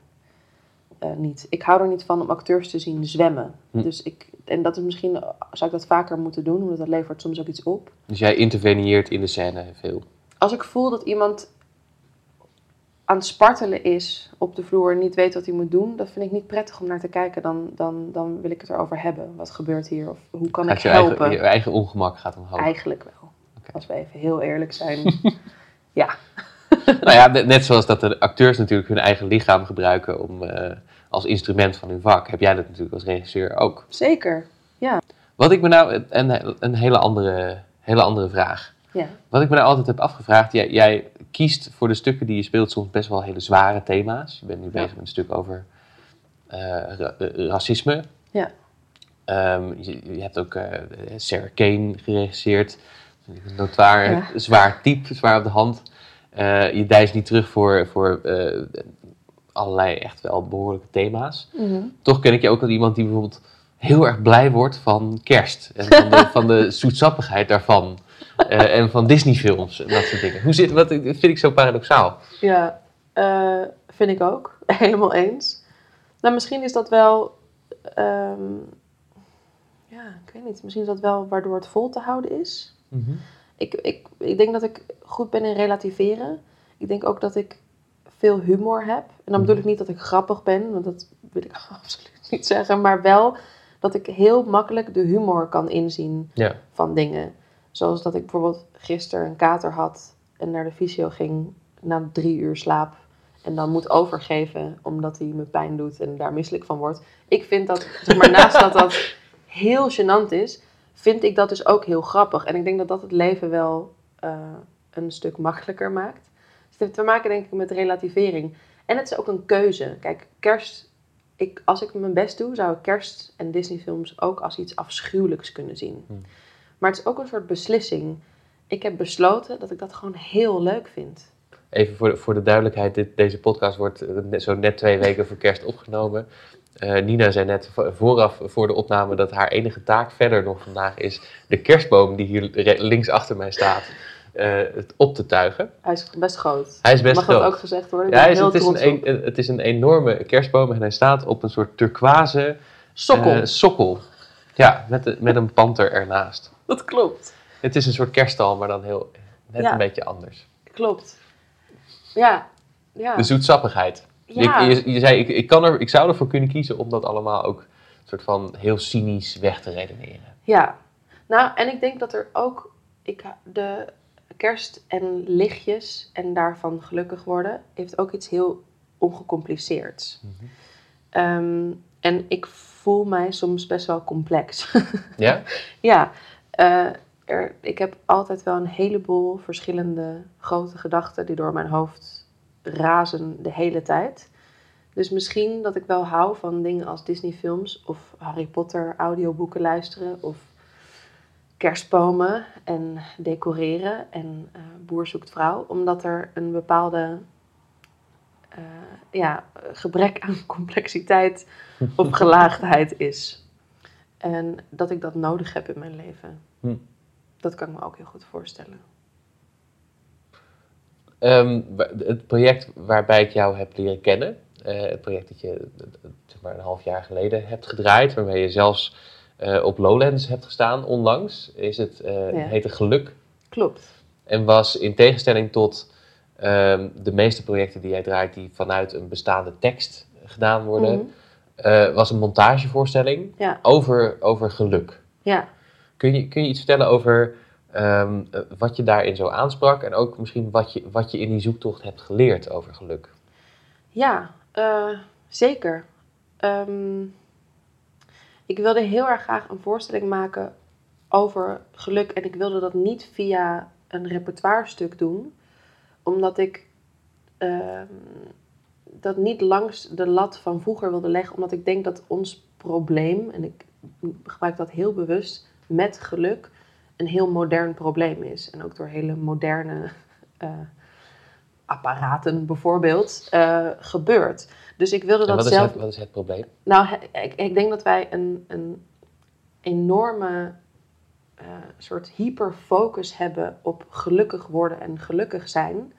eh, niet. Ik hou er niet van om acteurs te zien zwemmen. Hm. Dus ik, en dat is misschien, zou ik dat vaker moeten doen, omdat dat levert soms ook iets op. Dus jij interveneert in de scène veel. Als ik voel dat iemand aan het spartelen is op de vloer en niet weet wat hij moet doen, dat vind ik niet prettig om naar te kijken. Dan, dan, dan wil ik het erover hebben. Wat gebeurt hier? Of hoe kan ik je helpen? eigen, je eigen ongemak gaat omhoog. Eigenlijk wel. Als we even heel eerlijk zijn. ja. Nou ja, net zoals dat de acteurs natuurlijk hun eigen lichaam gebruiken om, eh, als instrument van hun vak, heb jij dat natuurlijk als regisseur ook. Zeker. Wat ik me nou, een, een hele, andere, hele andere vraag. Ja. Wat ik me nou altijd heb afgevraagd, jij, jij kiest voor de stukken die je speelt soms best wel hele zware thema's. Je bent nu bezig met een stuk over eh, ra- eh, racisme. Ja. Ehm, je, je hebt ook eh, Sarah Kane geregisseerd. Een notoir, Ja. zwaar type, zwaar op de hand. Eh, je dijst niet terug voor, voor eh, allerlei echt wel behoorlijke thema's. Mhm. Toch ken ik je ook als iemand die bijvoorbeeld heel erg blij wordt van kerst. En van de, van de zoetsappigheid daarvan. Eh, en van Disney-films en dat soort dingen. Hoe zit, wat dat vind ik zo paradoxaal. Ja, vind ik ook. Helemaal eens. Nou, misschien is dat wel. ehm, ja, ik weet niet. Misschien is dat wel waardoor het vol te houden is. Ik, ik, ik denk dat ik goed ben in relativeren. Ik denk ook dat ik veel humor heb. En dan bedoel ik niet dat ik grappig ben, want dat wil ik absoluut niet zeggen. Maar wel dat ik heel makkelijk de humor kan inzien Ja. van dingen. Zoals dat ik bijvoorbeeld gisteren een kater had en naar de fysio ging na drie uur slaap. En dan moet overgeven omdat hij me pijn doet en daar misselijk van wordt. Ik vind dat, zeg maar naast dat dat heel gênant is, vind ik dat dus ook heel grappig. En ik denk dat dat het leven wel eh, een stuk makkelijker maakt. Dus het heeft te maken denk ik met relativering. En het is ook een keuze. Kijk, kerst, ik, als ik mijn best doe, zou ik kerst en Disneyfilms ook als iets afschuwelijks kunnen zien. Hmm. Maar het is ook een soort beslissing. Ik heb besloten dat ik dat gewoon heel leuk vind. Even voor de, voor de duidelijkheid, dit, deze podcast wordt eh, zo net twee weken voor kerst opgenomen. Eh, Nina zei net vo- vooraf voor de opname dat haar enige taak verder nog vandaag is de kerstboom die hier links achter mij staat, eh, het op te tuigen. Hij is best groot. Hij is best Mag groot. dat ook gezegd worden? Ja, hij is, het, is een, het is een enorme kerstboom en hij staat op een soort turquoise Sokkel, eh, sokkel. Ja, met, een- met een panter ernaast. dat klopt. Het is een soort kerststal, maar dan heel, net Ja. een beetje anders. Klopt. Ja. Ja. De zoetsappigheid. ja. Je, je, je zei, ik, ik, kan er, ik zou ervoor kunnen kiezen om dat allemaal ook soort van heel cynisch weg te redeneren. Ja, nou en ik denk dat er ook ik, de kerst en lichtjes en daarvan gelukkig worden, heeft ook iets heel ongecompliceerds. Ehm, en ik voel mij soms best wel complex. Ja? ja, eh, er, ik heb altijd wel een heleboel verschillende grote gedachten die door mijn hoofd razen de hele tijd. Dus misschien dat ik wel hou van dingen als Disney-films of Harry Potter audioboeken luisteren of kerstbomen en decoreren en eh, boer zoekt vrouw, omdat er een bepaalde eh, ja, gebrek aan complexiteit of gelaagdheid is. En dat ik dat nodig heb in mijn leven. Hm. Dat kan ik me ook heel goed voorstellen. Ehm, het project waarbij ik jou heb leren kennen, eh, het project dat je zeg maar een half jaar geleden hebt gedraaid, waarmee je zelfs eh, op Lowlands hebt gestaan onlangs, is het, eh Ja. heette Geluk. Klopt. En was in tegenstelling tot ehm, de meeste projecten die jij draait, die vanuit een bestaande tekst gedaan worden, Mhm. eh, was een montagevoorstelling Ja. over, over geluk. Ja. Kun je, kun je iets vertellen over ehm, eh, wat je daarin zo aansprak en ook misschien wat je, wat je in die zoektocht hebt geleerd over geluk? Ja, zeker. Ehm, ik wilde heel erg graag een voorstelling maken over geluk. En ik wilde dat niet via een repertoirestuk doen. Omdat ik ehm, dat niet langs de lat van vroeger wilde leggen. Omdat ik denk dat ons probleem, en ik gebruik dat heel bewust, met geluk een heel modern probleem is. En ook door hele moderne eh, apparaten bijvoorbeeld uh, gebeurt. Dus ik wilde En dat wat, is zelf. het, wat is het probleem? Nou, ik, ik denk dat wij een, een enorme eh, soort hyperfocus hebben op gelukkig worden en gelukkig zijn.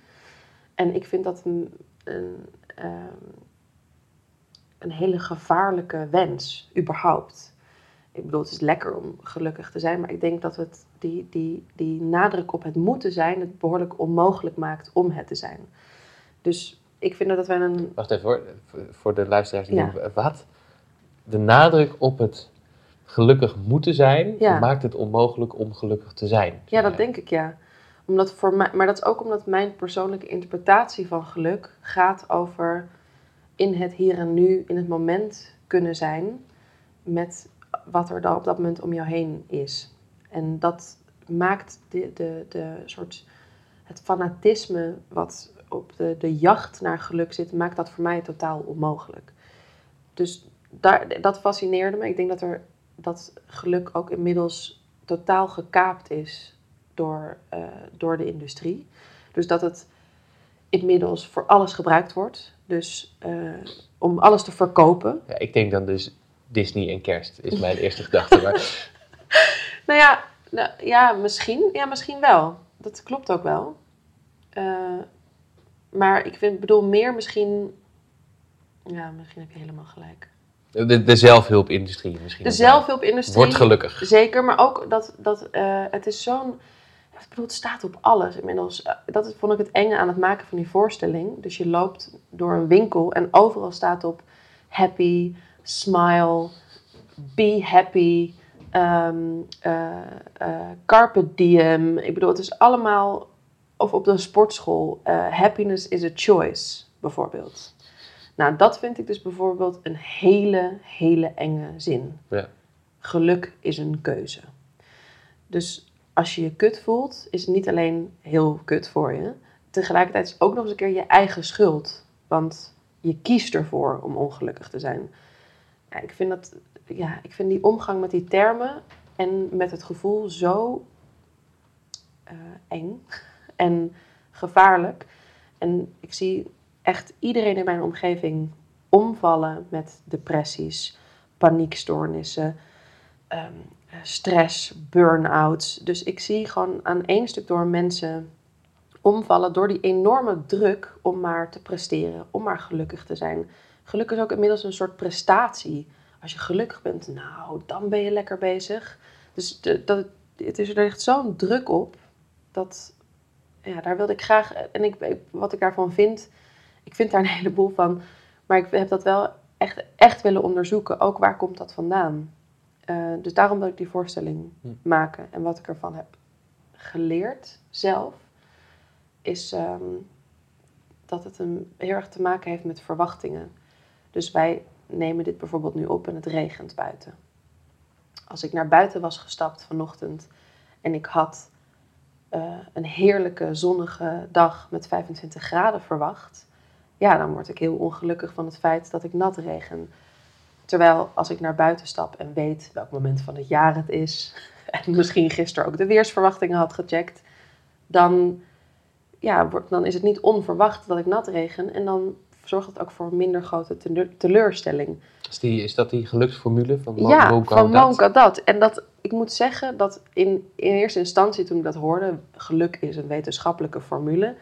En ik vind dat een, een, ehm, een hele gevaarlijke wens, überhaupt. Ik bedoel, het is lekker om gelukkig te zijn, maar ik denk dat het die, die, die nadruk op het moeten zijn het behoorlijk onmogelijk maakt om het te zijn. Dus ik vind dat wij een Wacht even hoor, voor- de luisteraars die Ja. denken, wat? De nadruk op het gelukkig moeten zijn, Ja. maakt het onmogelijk om gelukkig te zijn. Ja, dat denk ik ja. Omdat voor mij, maar dat is ook omdat mijn persoonlijke interpretatie van geluk gaat over in het hier en nu, in het moment kunnen zijn met wat er dan op dat moment om jou heen is. En dat maakt de, de, de soort het fanatisme wat op de, de jacht naar geluk zit, maakt dat voor mij totaal onmogelijk. Dus daar, dat fascineerde me. Ik denk dat er dat geluk ook inmiddels totaal gekaapt is door, eh, door de industrie. Dus dat het inmiddels voor alles gebruikt wordt. Dus eh, om alles te verkopen. Ja, ik denk dan dus Disney en kerst, is mijn eerste gedachte. Maar Nou ja, nou, ja, misschien, ja, misschien wel. Dat klopt ook wel. Eh, maar ik vind, bedoel meer misschien... Ja, misschien heb je helemaal gelijk. de, de zelfhulpindustrie misschien. De zelfhulpindustrie... Wordt gelukkig. Zeker, maar ook dat, dat eh, het is zo'n... Ik bedoel, het staat op alles inmiddels. Eh, Dat vond ik het enge aan het maken van die voorstelling. Dus je loopt door een winkel en overal staat op happy, smile, be happy, ehm, eh, eh, carpe diem. Ik bedoel, het is allemaal... Of op de sportschool, eh, happiness is a choice, bijvoorbeeld. Nou, dat vind ik dus bijvoorbeeld een hele, hele enge zin. Ja. Geluk is een keuze. Dus als je je kut voelt, is het niet alleen heel kut voor je. Tegelijkertijd is het ook nog eens een keer je eigen schuld. Want je kiest ervoor om ongelukkig te zijn. Ja, ik, vind dat, ja, ik vind die omgang met die termen en met het gevoel zo eh, eng en gevaarlijk. En ik zie echt iedereen in mijn omgeving omvallen met depressies, paniekstoornissen, eh, stress, burn-outs. Dus ik zie gewoon aan één stuk door mensen omvallen door die enorme druk om maar te presteren, om maar gelukkig te zijn. Geluk is ook inmiddels een soort prestatie. Als je gelukkig bent, nou, dan ben je lekker bezig. Dus de, dat, het is, er ligt zo'n druk op, dat, ja, daar wilde ik graag, en ik, ik- wat ik daarvan vind, ik vind daar een heleboel van, maar ik heb dat wel echt, echt willen onderzoeken, ook waar komt dat vandaan. Eh, dus daarom wil ik die voorstelling Hm. maken. En wat ik ervan heb geleerd zelf, is ehm, dat het een, heel erg te maken heeft met verwachtingen. Dus wij nemen dit bijvoorbeeld nu op en het regent buiten. Als ik naar buiten was gestapt vanochtend en ik had eh, een heerlijke zonnige dag met 25 graden verwacht, ja, dan word ik heel ongelukkig van het feit dat ik nat regen. Terwijl als ik naar buiten stap en weet welk moment van het jaar het is, en misschien gisteren ook de weersverwachtingen had gecheckt, dan, ja, dan is het niet onverwacht dat ik nat regen. En dan zorgt het ook voor een minder grote teleur- teleurstelling. Is, die, is dat die geluksformule van Mo ja, Mo van? Mo Gaudat. En dat, ik moet zeggen dat in, in eerste instantie toen ik dat hoorde, geluk is een wetenschappelijke formule.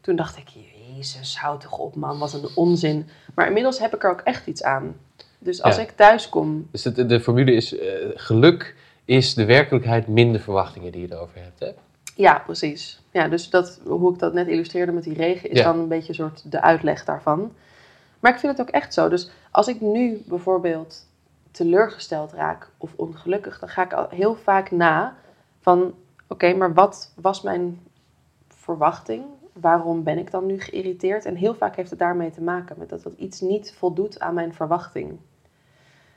Toen dacht ik, jezus, houd toch op man, wat een onzin. Maar inmiddels heb ik er ook echt iets aan. Dus als Ja. ik thuis kom, Dus de, de formule is, eh, geluk is de werkelijkheid min de verwachtingen die je erover hebt. Hè? Ja precies. Ja, dus dat, hoe ik dat net illustreerde met die regen, is Ja. dan een beetje een soort de uitleg daarvan. Maar ik vind het ook echt zo. Dus als ik nu bijvoorbeeld teleurgesteld raak of ongelukkig, dan ga ik al heel vaak na van, oké, maar wat was mijn verwachting? Waarom ben ik dan nu geïrriteerd? En heel vaak heeft het daarmee te maken met dat dat iets niet voldoet aan mijn verwachting.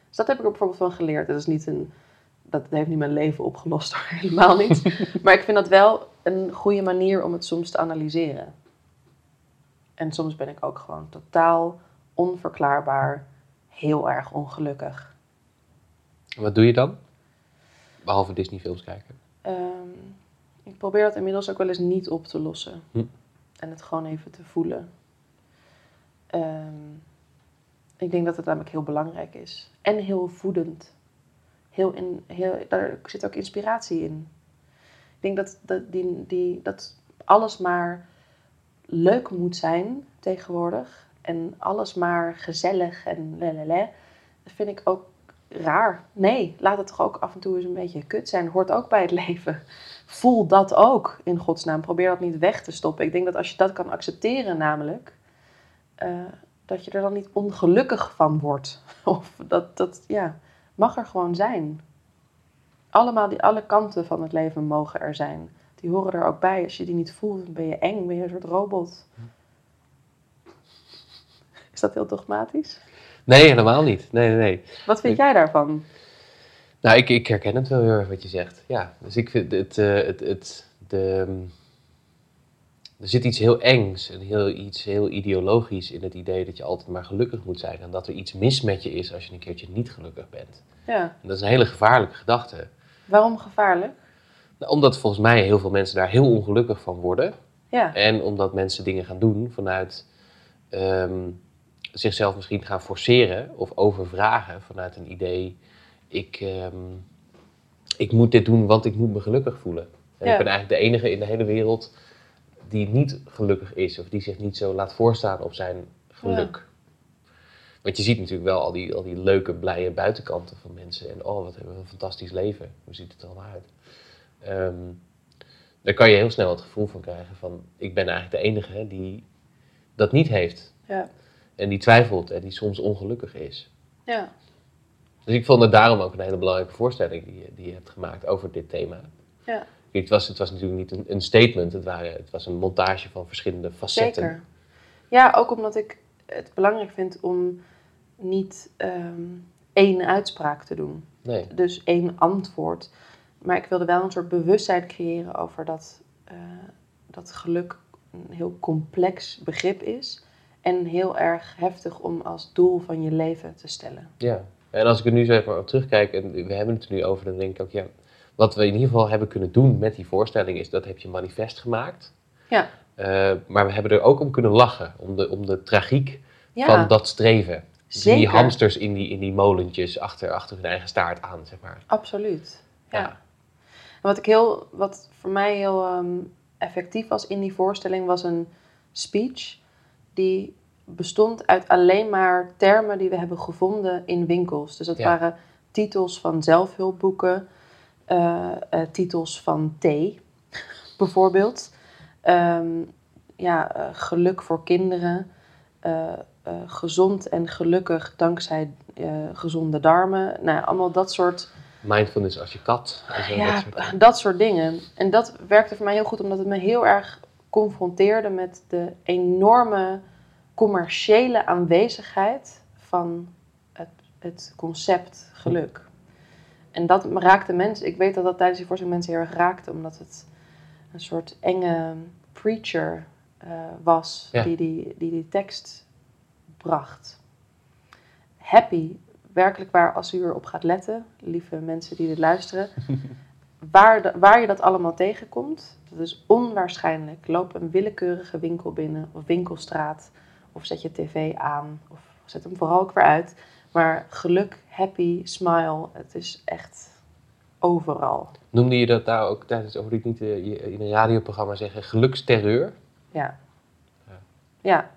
Dus dat heb ik er bijvoorbeeld van geleerd. Dat is niet een, dat heeft niet mijn leven opgelost, hoor, helemaal niet. maar ik vind dat wel een goede manier om het soms te analyseren. En soms ben ik ook gewoon totaal onverklaarbaar heel erg ongelukkig. Wat doe je dan? Behalve Disney films kijken. Ehm, ik probeer dat inmiddels ook wel eens niet op te lossen. Hm. En het gewoon even te voelen. Ehm, ik denk dat het namelijk heel belangrijk is. En heel voedend. Heel in, heel, daar zit ook inspiratie in. Ik denk dat, dat, die, die, dat alles maar leuk moet zijn tegenwoordig. En alles maar gezellig en lelele. Dat vind ik ook raar. Nee, laat het toch ook af en toe eens een beetje kut zijn. Hoort ook bij het leven. Voel dat ook in godsnaam. Probeer dat niet weg te stoppen. Ik denk dat als je dat kan accepteren namelijk... eh, dat je er dan niet ongelukkig van wordt. Of dat, dat, ja, mag er gewoon zijn. Allemaal die, alle kanten van het leven mogen er zijn. Die horen er ook bij. Als je die niet voelt, ben je eng, ben je een soort robot. Is dat heel dogmatisch? Nee, helemaal niet. Nee, nee, nee. Wat vind jij daarvan? Nou, ik, ik herken het wel heel erg wat je zegt. Ja, dus ik vind het, eh, het, het de, mm, er zit iets heel engs en heel, iets heel ideologisch in het idee dat je altijd maar gelukkig moet zijn. En dat er iets mis met je is als je een keertje niet gelukkig bent. Ja. En dat is een hele gevaarlijke gedachte. Waarom gevaarlijk? Nou, Omdat volgens mij heel veel mensen daar heel ongelukkig van worden. Ja. En omdat mensen dingen gaan doen vanuit ehm, zichzelf misschien gaan forceren of overvragen vanuit een idee. Ik, ehm, ik moet dit doen, want ik moet me gelukkig voelen. En Ja. ik ben eigenlijk de enige in de hele wereld die niet gelukkig is of die zich niet zo laat voorstaan op zijn geluk. Want je ziet natuurlijk wel al die, al die leuke, blije buitenkanten van mensen. En oh, wat hebben we een fantastisch leven. Hoe ziet het er allemaal uit? Ehm, daar kan je heel snel het gevoel van krijgen van... ik ben eigenlijk de enige die dat niet heeft. Ja. En die twijfelt en die soms ongelukkig is. Ja. Dus ik vond het daarom ook een hele belangrijke voorstelling die, je- die je hebt gemaakt over dit thema. Ja. Kijk, Het was, het was natuurlijk niet een, een statement, het, waren, het was een montage van verschillende facetten. Zeker. Ja, ook omdat ik het belangrijk vind om niet ehm, één uitspraak te doen. Nee, Dus één antwoord. Maar ik wilde wel een soort bewustzijn creëren over dat, eh, dat geluk een heel complex begrip is. En heel erg heftig om als doel van je leven te stellen. ja. En als ik er nu zo even op terugkijk, en we hebben het er nu over, dan denk ik ook, ja, wat we in ieder geval hebben kunnen doen met die voorstelling is, dat heb je manifest gemaakt. Ja. Eh, maar we hebben er ook om kunnen lachen, om de, om de tragiek Ja, van dat streven. Dus Die zeker. hamsters in die, in die molentjes achter, achter hun eigen staart aan, zeg maar. Absoluut. Ja. Ja. En wat, ik heel, wat voor mij heel ehm, effectief was in die voorstelling was een speech die bestond uit alleen maar termen die we hebben gevonden in winkels. Dus dat Ja. waren titels van zelfhulpboeken, titels van thee, bijvoorbeeld. Ehm, ja, eh, geluk voor kinderen. eh, eh, gezond en gelukkig dankzij eh, gezonde darmen. Nou, allemaal dat soort Mindfulness als je kat. Ja, dat soort dingen. dat soort dingen. En dat werkte voor mij heel goed, omdat het me heel erg confronteerde met de enorme commerciële aanwezigheid van het, het concept geluk. En dat raakte mensen, ik weet dat dat tijdens die voorstelling mensen heel erg raakte, omdat het een soort enge preacher eh, was Ja. die, die, die die tekst bracht. Happy, werkelijk waar, als u erop gaat letten, lieve mensen die dit luisteren, waar, de- waar je dat allemaal tegenkomt, dat is onwaarschijnlijk. Loop een willekeurige winkel binnen of winkelstraat of zet je tv aan of zet hem vooral ook weer uit. Maar geluk, happy, smile, het is echt overal. Noemde je dat daar ook tijdens, of ik niet eh, in een radioprogramma zeggen, geluksterreur? Ja. Ja. Ja.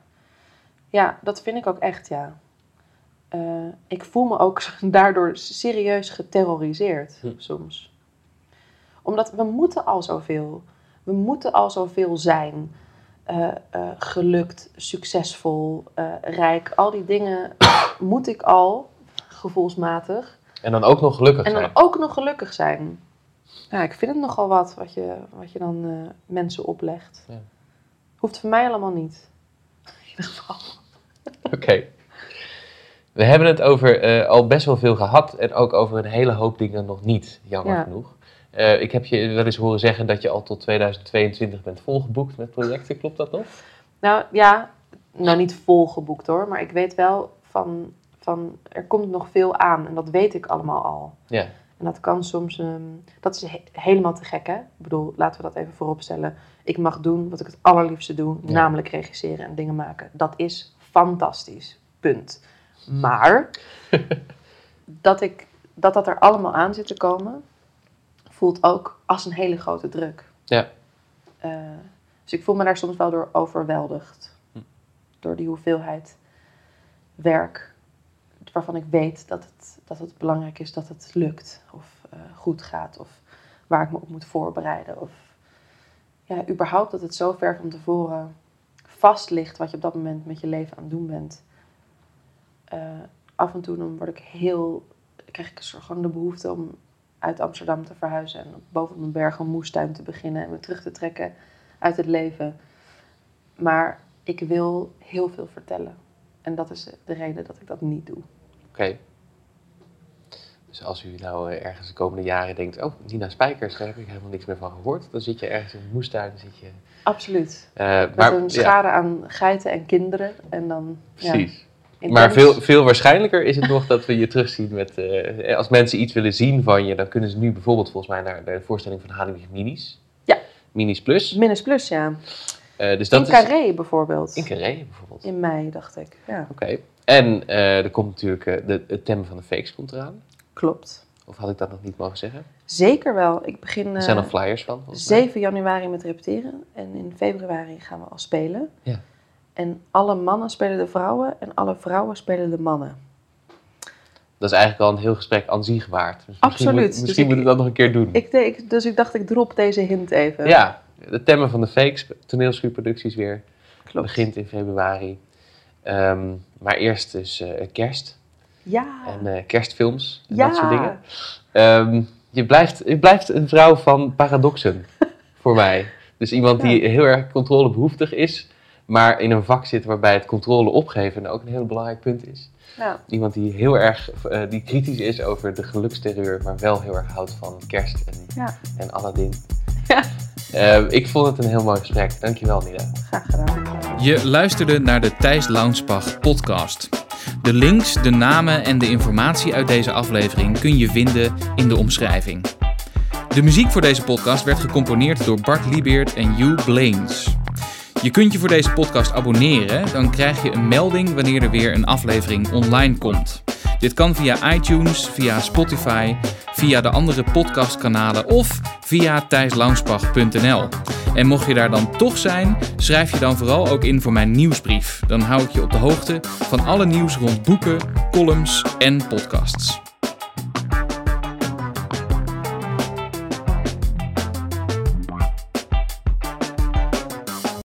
Ja, dat vind ik ook echt, ja. Eh, ik voel me ook daardoor serieus geterroriseerd Hm. soms. Omdat we moeten al zoveel. We moeten al zoveel zijn. Eh, gelukt, succesvol, rijk. Al die dingen moet ik al, gevoelsmatig. En dan ook nog gelukkig En dan zijn. ook nog gelukkig zijn. Ja, ik vind het nogal wat wat je, wat je dan eh, mensen oplegt. Ja. Hoeft voor mij allemaal niet. In ieder geval. Oké. We hebben het over eh, al best wel veel gehad en ook over een hele hoop dingen nog niet, jammer Ja. genoeg. Eh, ik heb je wel eens horen zeggen dat je al tot 2022 bent volgeboekt met projecten, klopt dat nog? Nou ja, nou niet volgeboekt hoor, maar ik weet wel van, van er komt nog veel aan en dat weet ik allemaal al. Ja. En dat kan soms, ehm, dat is he- helemaal te gek hè. Ik bedoel, laten we dat even voorop stellen. Ik mag doen wat ik het allerliefste doe, Ja. namelijk regisseren en dingen maken. Dat is fantastisch, punt. Maar dat, ik, dat dat er allemaal aan zit te komen, voelt ook als een hele grote druk. Ja. Eh, dus ik voel me daar soms wel door overweldigd. Hm. Door die hoeveelheid werk waarvan ik weet dat het, dat het belangrijk is dat het lukt. Of eh, goed gaat. Of waar ik me op moet voorbereiden. Of ja, überhaupt dat het zo ver van tevoren vast ligt wat je op dat moment met je leven aan het doen bent. Eh, af en toe dan word ik heel, krijg ik een soort gewoon de behoefte om uit Amsterdam te verhuizen en boven een berg een moestuin te beginnen en me terug te trekken uit het leven. Maar ik wil heel veel vertellen. En dat is de reden dat ik dat niet doe. Oké. Dus als u nou eh, ergens de komende jaren denkt, oh, Nina Spijkers, daar heb ik helemaal niks meer van gehoord. Dan zit je ergens in een moestuin, zit je... Absoluut. eh, Met maar, een ja, schade aan geiten en kinderen. En dan, ja, precies. intens. Maar veel, veel waarschijnlijker is het nog dat we je terugzien met... eh, als mensen iets willen zien van je, dan kunnen ze nu bijvoorbeeld volgens mij naar de voorstelling van Hadewig Minis. Ja. Minis Plus. Minus plus, ja. Eh, dus dat in is... Carré bijvoorbeeld. In Carré bijvoorbeeld. In mei, dacht ik. Ja, Oké. En eh, er komt natuurlijk eh, de, het thema van de fakes komt eraan. klopt. Of had ik dat nog niet mogen zeggen? Zeker wel. Ik begin Er zijn nog flyers van. volgens mij. 7 januari met repeteren. En in februari gaan we al spelen. Ja. En alle mannen spelen de vrouwen en alle vrouwen spelen de mannen. Dat is eigenlijk al een heel gesprek aan zich waard. Dus misschien Absoluut. Moet, Dus misschien ik- moeten we dat nog een keer doen. Ik denk, dus ik dacht, ik drop deze hint even. Ja, de thema van de fakes, toneelschuurproducties weer, klopt. begint in februari. Ehm, maar eerst dus eh, kerst Ja. en eh, kerstfilms en ja. dat soort dingen. Ehm, je, blijft, je blijft een vrouw van paradoxen voor mij. Dus iemand die heel erg controlebehoeftig is, maar in een vak zit waarbij het controle opgeven ook een heel belangrijk punt is. Ja. Iemand die heel erg eh, die kritisch is over de geluksterreur, maar wel heel erg houdt van kerst en, Ja. en Aladdin. Ja. Eh, ik vond het een heel mooi gesprek. Dankjewel, Nina. Graag gedaan. Je luisterde naar de Thijs Launsbach podcast. De links, de namen en de informatie uit deze aflevering kun je vinden in de omschrijving. De muziek voor deze podcast werd gecomponeerd door Bart Liebeert en Hugh Blaines. Je kunt je voor deze podcast abonneren, dan krijg je een melding wanneer er weer een aflevering online komt. Dit kan via iTunes, via Spotify, via de andere podcastkanalen of via thijslaunsbach.nl. En mocht je daar dan toch zijn, schrijf je dan vooral ook in voor mijn nieuwsbrief. Dan hou ik je op de hoogte van alle nieuws rond boeken, columns en podcasts.